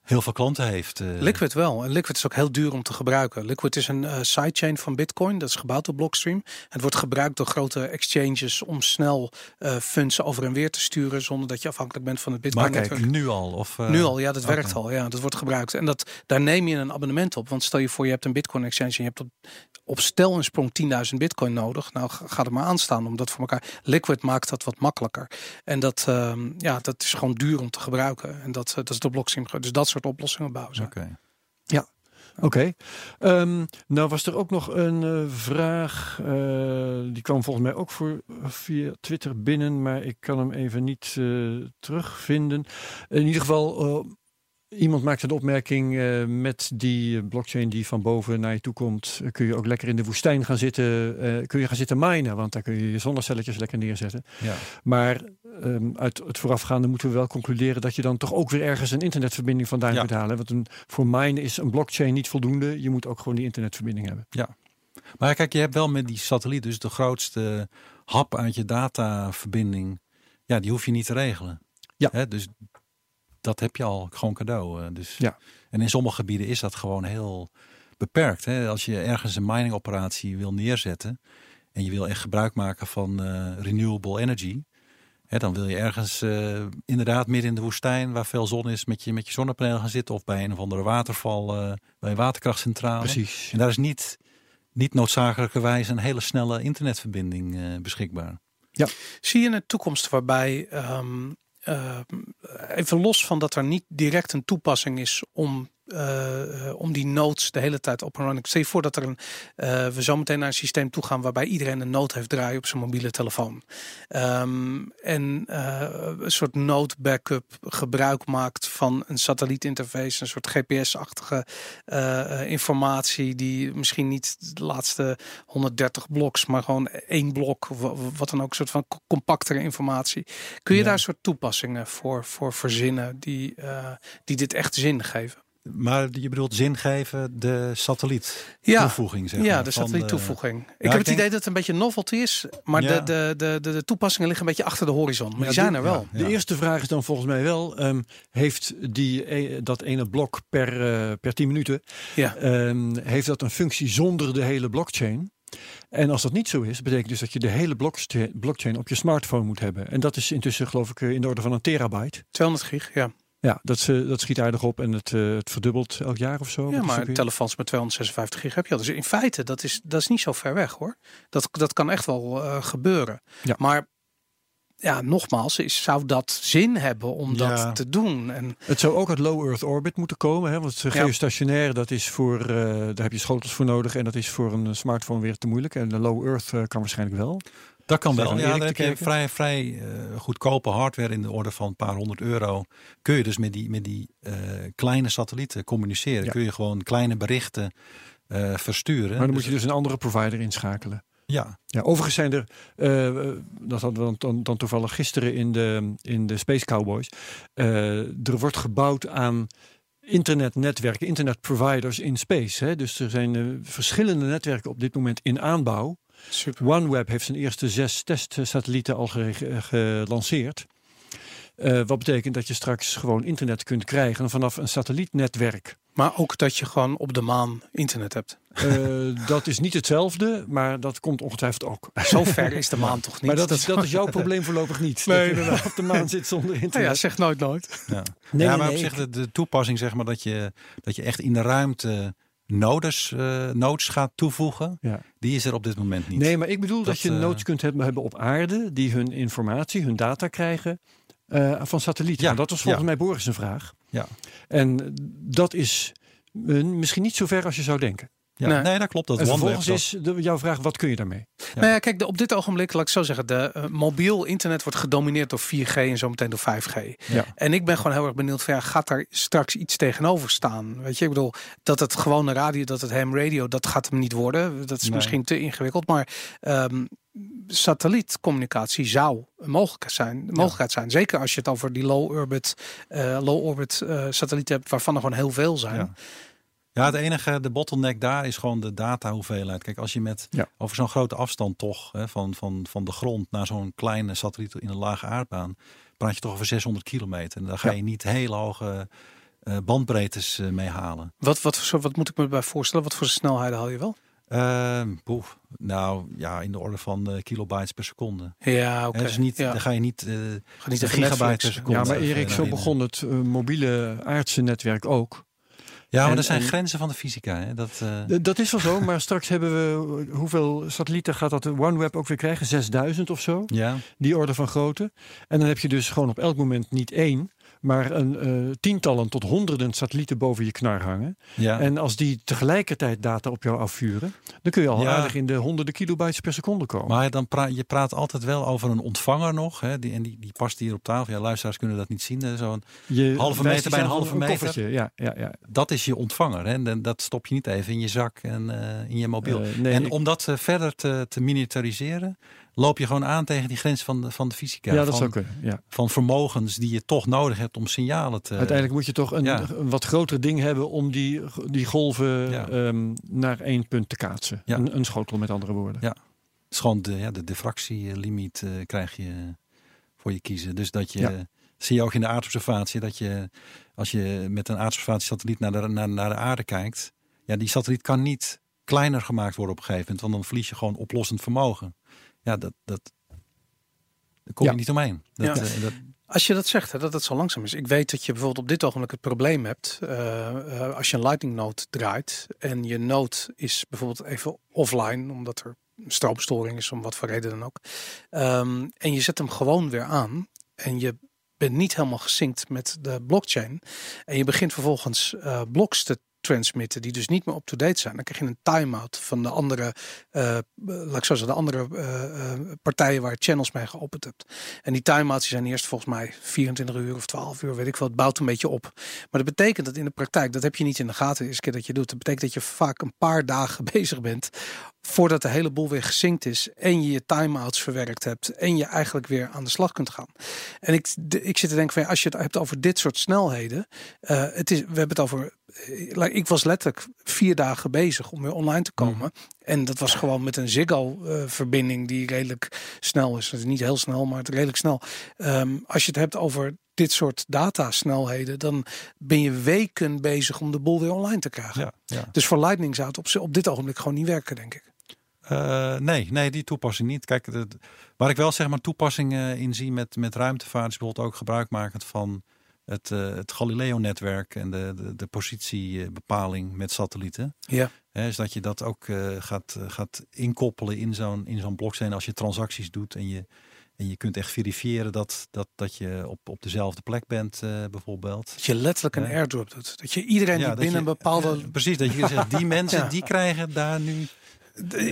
heel veel klanten heeft. Uh. Liquid wel. En Liquid is ook heel duur om te gebruiken. Liquid is een uh, sidechain van Bitcoin. Dat is gebouwd op Blockstream. Het wordt gebruikt door grote exchanges om snel uh, funds over en weer te sturen zonder dat je afhankelijk bent van het Bitcoin maar kijk, nu al? Of, nu al, ja, dat okay. werkt al. Ja, dat wordt gebruikt. En dat, daar neem je een abonnement op. Want stel je voor, je hebt een Bitcoin exchange en je hebt op, op stel een sprong 10.000 Bitcoin nodig. Nou, gaat het maar aanstaan om dat voor elkaar. Liquid maakt dat wat makkelijker. En dat, um, ja, dat is gewoon duur om te gebruiken. En dat, dat is de Blockstream. Dus dat soort oplossingen bouwen. Okay. Ja. Oké. Okay. Um, nou was er ook nog een uh, vraag. Uh, die kwam volgens mij ook voor, via Twitter binnen, maar ik kan hem even niet uh, terugvinden. In ieder geval Iemand maakte de opmerking, met die blockchain die van boven naar je toe komt, kun je ook lekker in de woestijn gaan zitten, kun je gaan zitten minen, want daar kun je je zonnecelletjes lekker neerzetten. Ja. Maar um, uit het voorafgaande moeten we wel concluderen dat je dan toch ook weer ergens een internetverbinding vandaan ja. moet halen. Want een, voor minen is een blockchain niet voldoende, je moet ook gewoon die internetverbinding hebben. Ja, maar kijk, je hebt wel met die satelliet dus de grootste hap uit je dataverbinding, ja, die hoef je niet te regelen. Ja. Hè? Dus dat heb je al gewoon cadeau. Eh, dus. Ja. En in sommige gebieden is dat gewoon heel beperkt. Hè? Als je ergens een mining operatie wil neerzetten en je wil echt gebruik maken van uh, renewable energy, hè, dan wil je ergens uh, inderdaad midden in de woestijn waar veel zon is met je, met je zonnepanelen gaan zitten of bij een of andere waterval, uh, bij een waterkrachtcentrale. Precies. En daar is niet, niet noodzakelijkerwijs een hele snelle internetverbinding beschikbaar. Ja. Zie je een toekomst waarbij um, uh, even los van dat er niet direct een toepassing is om om die nodes de hele tijd op en running. Stel je voor dat er een, uh, we zometeen naar een systeem toe gaan waarbij iedereen een node heeft draaien op zijn mobiele telefoon. Um, en een soort node backup gebruik maakt van een satellietinterface, een soort GPS-achtige informatie die misschien niet de laatste 130 bloks, maar gewoon één blok, wat dan ook, een soort van compactere informatie. Kun je daar een soort toepassingen voor, voor verzinnen die, die dit echt zin geven? Maar je bedoelt zin geven, de satelliet toevoeging. Zeg ja, de satelliet toevoeging. ik heb het idee dat het een beetje novelty is, maar de, de, de, de, toepassingen liggen een beetje achter de horizon. Maar die zijn er wel. De eerste vraag is dan volgens mij wel, um, heeft die, e, dat ene blok per, uh, per 10 minuten, um, heeft dat een functie zonder de hele blockchain? En als dat niet zo is, betekent dus dat je de hele blockchain op je smartphone moet hebben. En dat is intussen geloof ik in de orde van een terabyte. 200 gig, ja. Ja, dat, uh, dat schiet aardig op en het, uh, het verdubbelt elk jaar of zo. Ja, maar telefoons met 256 gig heb je al. Dus in feite, dat is, dat is niet zo ver weg hoor. Dat, dat kan echt wel uh, gebeuren. Ja. Maar ja, nogmaals, is, zou dat zin hebben om dat te doen? En... Het zou ook uit low Earth orbit moeten komen. Hè? Want geostationair, dat is voor, daar heb je schotels voor nodig. En dat is voor een smartphone weer te moeilijk. En de low Earth kan waarschijnlijk wel. Dat kan wel. Ja, dan heb je vrij, vrij uh, goedkope hardware in de orde van een paar honderd euro. Kun je dus met die, met die uh, kleine satellieten communiceren. Kun je gewoon kleine berichten uh, versturen. Maar dan dus moet je dus een andere provider inschakelen. Ja. ja overigens zijn er, uh, dat hadden we dan, dan, toevallig gisteren in de, in de Space Cowboys. er wordt gebouwd aan internetnetwerken, internetproviders in space. Hè? Dus er zijn verschillende netwerken op dit moment in aanbouw. Super. OneWeb heeft zijn eerste zes testsatellieten al gelanceerd. Uh, wat betekent dat je straks gewoon internet kunt krijgen vanaf een satellietnetwerk. Maar ook dat je gewoon op de maan internet hebt. Uh, dat is niet hetzelfde, maar dat komt ongetwijfeld ook. Zo ver is de maan toch niet? Maar dat, is, dat is jouw probleem voorlopig niet. Nee, dat je op de maan zit zonder internet. Nou ja, zeg nooit nooit. Ja, nee, ja maar op zich de, de, toepassing zeg maar dat je, dat je echt in de ruimte nodes, uh, nodes gaat toevoegen, ja. die is er op dit moment niet. Nee, maar ik bedoel dat, je uh, nodes kunt hebben, op aarde die hun informatie, hun data krijgen uh, van satellieten. Ja. Dat was volgens mij Boris een vraag. Ja. En dat is misschien niet zo ver als je zou denken. Ja, nee. nee, dat klopt. Dat en vervolgens is de, jouw vraag, wat kun je daarmee? Ja. Nou ja, kijk, de, op dit ogenblik, laat ik zo zeggen, de uh, mobiel internet wordt gedomineerd door 4G en zometeen door 5G. Ja. En ik ben gewoon heel erg benieuwd van, ja, gaat daar straks iets tegenover staan? Weet je, ik bedoel, dat het gewone radio, dat het ham radio, dat gaat hem niet worden. Dat is nee. misschien te ingewikkeld, maar um, satellietcommunicatie zou een mogelijkheid zijn. Een mogelijkheid zijn. Zeker als je het over die low orbit, uh, low orbit uh, satellieten hebt, waarvan er gewoon heel veel zijn. Ja. Het enige, de bottleneck daar is gewoon de data hoeveelheid. Kijk, als je met ja. over zo'n grote afstand toch, hè, van, van, van de grond naar zo'n kleine satelliet in een lage aardbaan, praat je toch over 600 kilometer. En daar ga ja. je niet hele hoge uh, bandbreedtes uh, mee halen. Wat, wat, wat, wat moet ik me bij voorstellen? Wat voor snelheid haal je wel? Uh, boef, nou ja, in de orde van uh, kilobytes per seconde. Ja, oké. Okay. Dus niet, ja. dan ga je niet, uh, ga niet de gigabyte per seconde. Ja, maar Erik, zo begon het mobiele aardse netwerk ook. Ja, maar er zijn grenzen van de fysica. Hè? Dat, uh... dat is wel zo, maar straks hebben we... Hoeveel satellieten gaat dat OneWeb ook weer krijgen? 6000 of zo? Ja. Die orde van grootte. En dan heb je dus gewoon op elk moment niet één... maar een, tientallen tot honderden satellieten boven je knar hangen. Ja. En als die tegelijkertijd data op jou afvuren, dan kun je al aardig in de honderden kilobytes per seconde komen. Maar dan praat je praat altijd wel over een ontvanger nog. Hè? Die, en die, die past hier op tafel. Ja, luisteraars kunnen dat niet zien. Zo'n halve meter bij een halve meter. Ja, ja, ja. Dat is je ontvanger. Hè? En dat stop je niet even in je zak en in je mobiel. nee, en om dat verder te, te miniaturiseren, loop je gewoon aan tegen die grens van de, van de fysica. Ja, dat van, kunnen. Ja. Van vermogens die je toch nodig hebt om signalen te. Uiteindelijk moet je toch een, een wat groter ding hebben om die, die golven ehm, naar één punt te kaatsen. Een, een, schotel met andere woorden. Ja, het is gewoon de, ja, de diffractielimiet uh, krijg je voor je kiezen. Dus dat je. Zie je ook in de aardobservatie dat je, als je met een aardobservatiesatelliet naar de, naar, naar de aarde kijkt, ja, die satelliet kan niet kleiner gemaakt worden op een gegeven moment, want dan verlies je gewoon oplossend vermogen ja, dat, dat, daar kom je niet omheen. Dat, ja. uh, dat, als je dat zegt, hè, dat het zo langzaam is. Ik weet dat je bijvoorbeeld op dit ogenblik het probleem hebt. Uh, als je een lightning node draait en je node is bijvoorbeeld even offline, omdat er stroomstoring is, om wat voor reden dan ook. Um, en je zet hem gewoon weer aan en je bent niet helemaal gesynct met de blockchain. En je begint vervolgens bloks te transmitten die dus niet meer up-to-date zijn. Dan krijg je een time-out van de andere, uh, laat ik zeggen, de andere uh, partijen waar channels mee geopend hebt. En die time-outs zijn eerst volgens mij 24 uur of 12 uur, weet ik wel. Het bouwt een beetje op. Maar dat betekent dat in de praktijk, dat heb je niet in de gaten de eerste keer dat je doet. Dat betekent dat je vaak een paar dagen bezig bent voordat de hele boel weer gezinkt is en je je time-outs verwerkt hebt en je eigenlijk weer aan de slag kunt gaan. En ik, ik zit te denken van ja, als je het hebt over dit soort snelheden, uh, het is, we hebben het over, uh, ik was letterlijk vier dagen bezig om weer online te komen. Mhm. En dat was gewoon met een Ziggo-verbinding uh, die redelijk snel is. is niet heel snel, maar redelijk snel. Um, als je het hebt over dit soort datasnelheden, dan ben je weken bezig om de boel weer online te krijgen. Ja, ja. Dus voor Lightning zou het op, op dit ogenblik gewoon niet werken, denk ik. Uh, nee, nee, die toepassing niet. Kijk, de, waar ik wel zeg maar toepassingen in zie met, met ruimtevaart is bijvoorbeeld ook gebruikmakend van het, uh, het Galileo-netwerk en de, de, de, positiebepaling met satellieten. Ja. He, is dat je dat ook uh, gaat, gaat inkoppelen in zo'n in zo'n blockchain als je transacties doet en je en je kunt echt verifiëren dat, dat, dat je op, op dezelfde plek bent, uh, bijvoorbeeld. Dat je letterlijk een airdrop doet. Dat je iedereen die binnen een bepaalde. precies, dat je zegt, die mensen die krijgen daar nu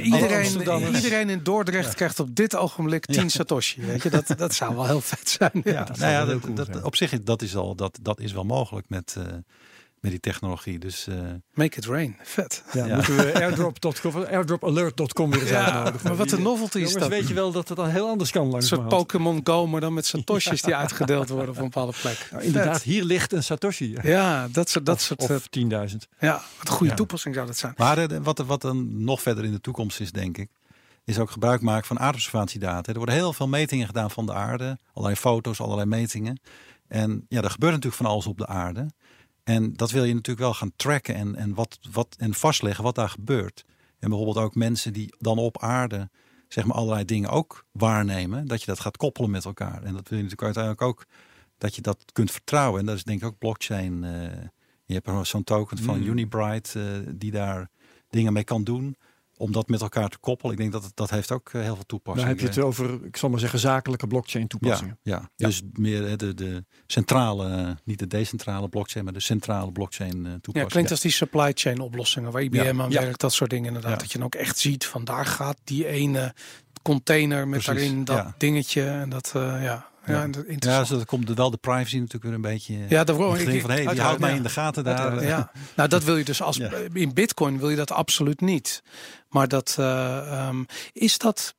iedereen, iedereen in Dordrecht krijgt op dit ogenblik 10 Satoshi. Weet je, dat, dat zou wel heel vet zijn. Ja, nou ja, dat, dat, op zich dat is al dat, dat is wel mogelijk met, uh, met die technologie. Dus, uh... Make it rain. Vet. Ja, ja. moeten we airdrop.com, airdropalert.com weer eens ja, Maar wat een novelty is dat. weet je wel dat het dan heel anders kan langs. Een soort Pokémon Go, maar dan met Satoshis die uitgedeeld worden op een bepaalde plek. Nou, inderdaad, hier ligt een Satoshi. Ja, dat soort... Dat soort of 10.000. Eh, ja, wat een goede toepassing zou dat zijn. Maar uh, wat, wat dan nog verder in de toekomst is, denk ik, is ook gebruik maken van aardobservatiedata. Er worden heel veel metingen gedaan van de aarde. Allerlei foto's, allerlei metingen. En ja, er gebeurt natuurlijk van alles op de aarde. En dat wil je natuurlijk wel gaan tracken en, en, wat, wat, en vastleggen wat daar gebeurt. En bijvoorbeeld ook mensen die dan op aarde zeg maar allerlei dingen ook waarnemen, dat je dat gaat koppelen met elkaar. En dat wil je natuurlijk uiteindelijk ook dat je dat kunt vertrouwen. En dat is denk ik ook blockchain. Uh, je hebt zo'n token van mm. Unibright uh, die daar dingen mee kan doen om dat met elkaar te koppelen. Ik denk dat het, dat heeft ook eh, heel veel toepassingen. Dan heb je het over, ik zal maar zeggen, zakelijke blockchain toepassingen. Ja, ja. dus meer de, de centrale, niet de decentrale blockchain, maar de centrale blockchain uh, toepassing. Ja, klinkt als die supply chain oplossingen waar IBM aan werkt, dat soort dingen inderdaad. Dat je dan ook echt ziet van daar gaat die ene container met daarin dat dingetje en dat, uh, ja. Ja, ja, zo komt wel de privacy natuurlijk weer een beetje. Ja, daarvoor ik van hey, die houdt mij in de gaten daar. Ja. nou, dat wil je dus als in Bitcoin wil je dat absoluut niet. Maar dat uh, um, is dat.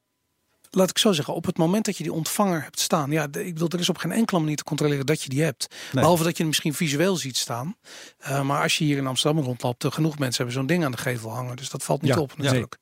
Laat ik zo zeggen, op het moment dat je die ontvanger hebt staan, ja, ik bedoel, er is op geen enkele manier te controleren dat je die hebt. Behalve dat je hem misschien visueel ziet staan. Uh, maar als je hier in Amsterdam rondloopt, genoeg mensen hebben zo'n ding aan de gevel hangen. Dus dat valt niet op natuurlijk.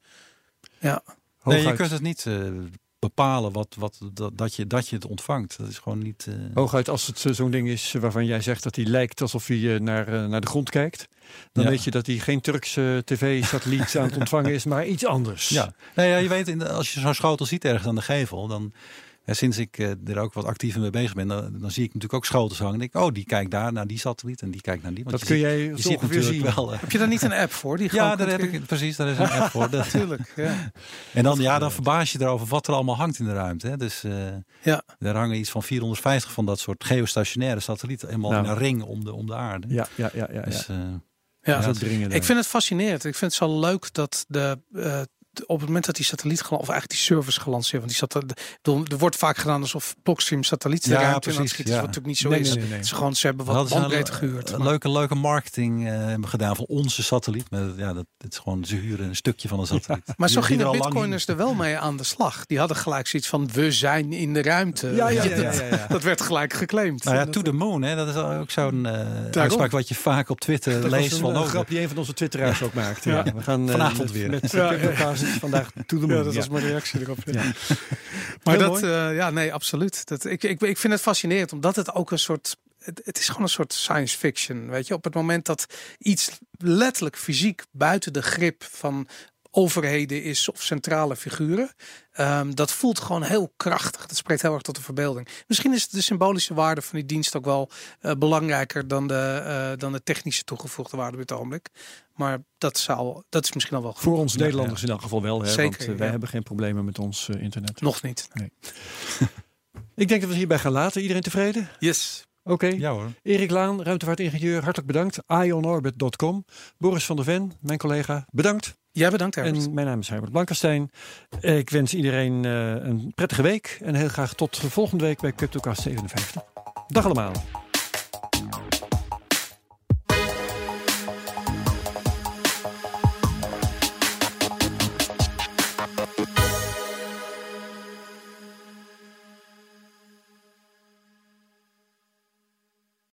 Ja. Nee, je kunt het niet uh, bepalen wat, wat, dat, dat, je, dat je het ontvangt. Dat is gewoon niet. Uh... Hooguit als het zo'n ding is waarvan jij zegt dat hij lijkt alsof hij naar, naar de grond kijkt. Dan weet je dat hij geen Turkse tv-satelliet aan het ontvangen is, maar iets anders. Ja, nou ja je weet, als je zo'n schotel ziet ergens aan de gevel, dan sinds ik er ook wat actiever mee bezig ben, dan, dan, zie ik natuurlijk ook schotels hangen. denk ik, oh, die kijkt daar naar die satelliet en die kijkt naar die. Want dat kun jij je ziet natuurlijk zien. wel. Heb je daar niet een app voor? Die ja, daar heb ik precies. Daar is een app voor. Natuurlijk. Ja. En dan, ja, dan verbaas je erover wat er allemaal hangt in de ruimte. Hè. Dus ja. daar hangen iets van 450 van dat soort geostationaire satellieten, helemaal nou. in een ring om de, om de aarde. Ja, ja, ja, ja. Dus, ja, ik vind het fascinerend. Ik vind het zo leuk dat de uh, op het moment dat die satelliet, of eigenlijk die service gelanceerd, want die satelliet, er wordt vaak gedaan alsof Blockstream satelliet ja, precies, ja. wat natuurlijk niet zo is. Het is gewoon, ze hebben wat bandbreedte gehuurd. Een leuke, leuke marketing uh, gedaan van onze satelliet. Met, ja, dat, het is gewoon, ze huren een stukje van een satelliet. Maar zo gingen bitcoiners er wel mee aan de slag. Die hadden gelijk zoiets van, we zijn in de ruimte. Ja, ja, ja, dat werd gelijk geclaimd. Nou ja, to the moon, hè, dat is ook zo'n uh, uitspraak wat je vaak op Twitter leest. van, een grap die een van onze twitteraars ook maakt. Ja. We gaan vanavond weer. Met, vandaag to the moon. Ja, dat was mijn reactie erop. Ja. maar dat, uh, ja, nee, absoluut. Dat, ik, ik, ik vind het fascinerend, omdat het ook een soort het, het, is gewoon een soort science fiction. Weet je, op het moment dat iets letterlijk fysiek buiten de grip van overheden is of centrale figuren. Um, dat voelt gewoon heel krachtig. Dat spreekt heel erg tot de verbeelding. Misschien is de symbolische waarde van die dienst ook wel uh, belangrijker dan de, uh, dan de technische toegevoegde waarde op het ogenblik. Maar dat, zou, dat is misschien al wel goed. Voor ons Nederlanders in elk geval wel. Hè? Zeker, Want uh, wij hebben geen problemen met ons internet. Nog niet. Nee. Ik denk dat we hierbij gaan laten. Iedereen tevreden? Yes. Oké. Ja hoor. Erik Laan, ruimtevaartingenieur, hartelijk bedankt. ionorbit.com. Boris van der Ven, mijn collega, bedankt. Jij bedankt Herbert. En mijn naam is Herbert Blankenstein. Ik wens iedereen uh, een prettige week. En heel graag tot volgende week bij CryptoCast 57. Dag allemaal.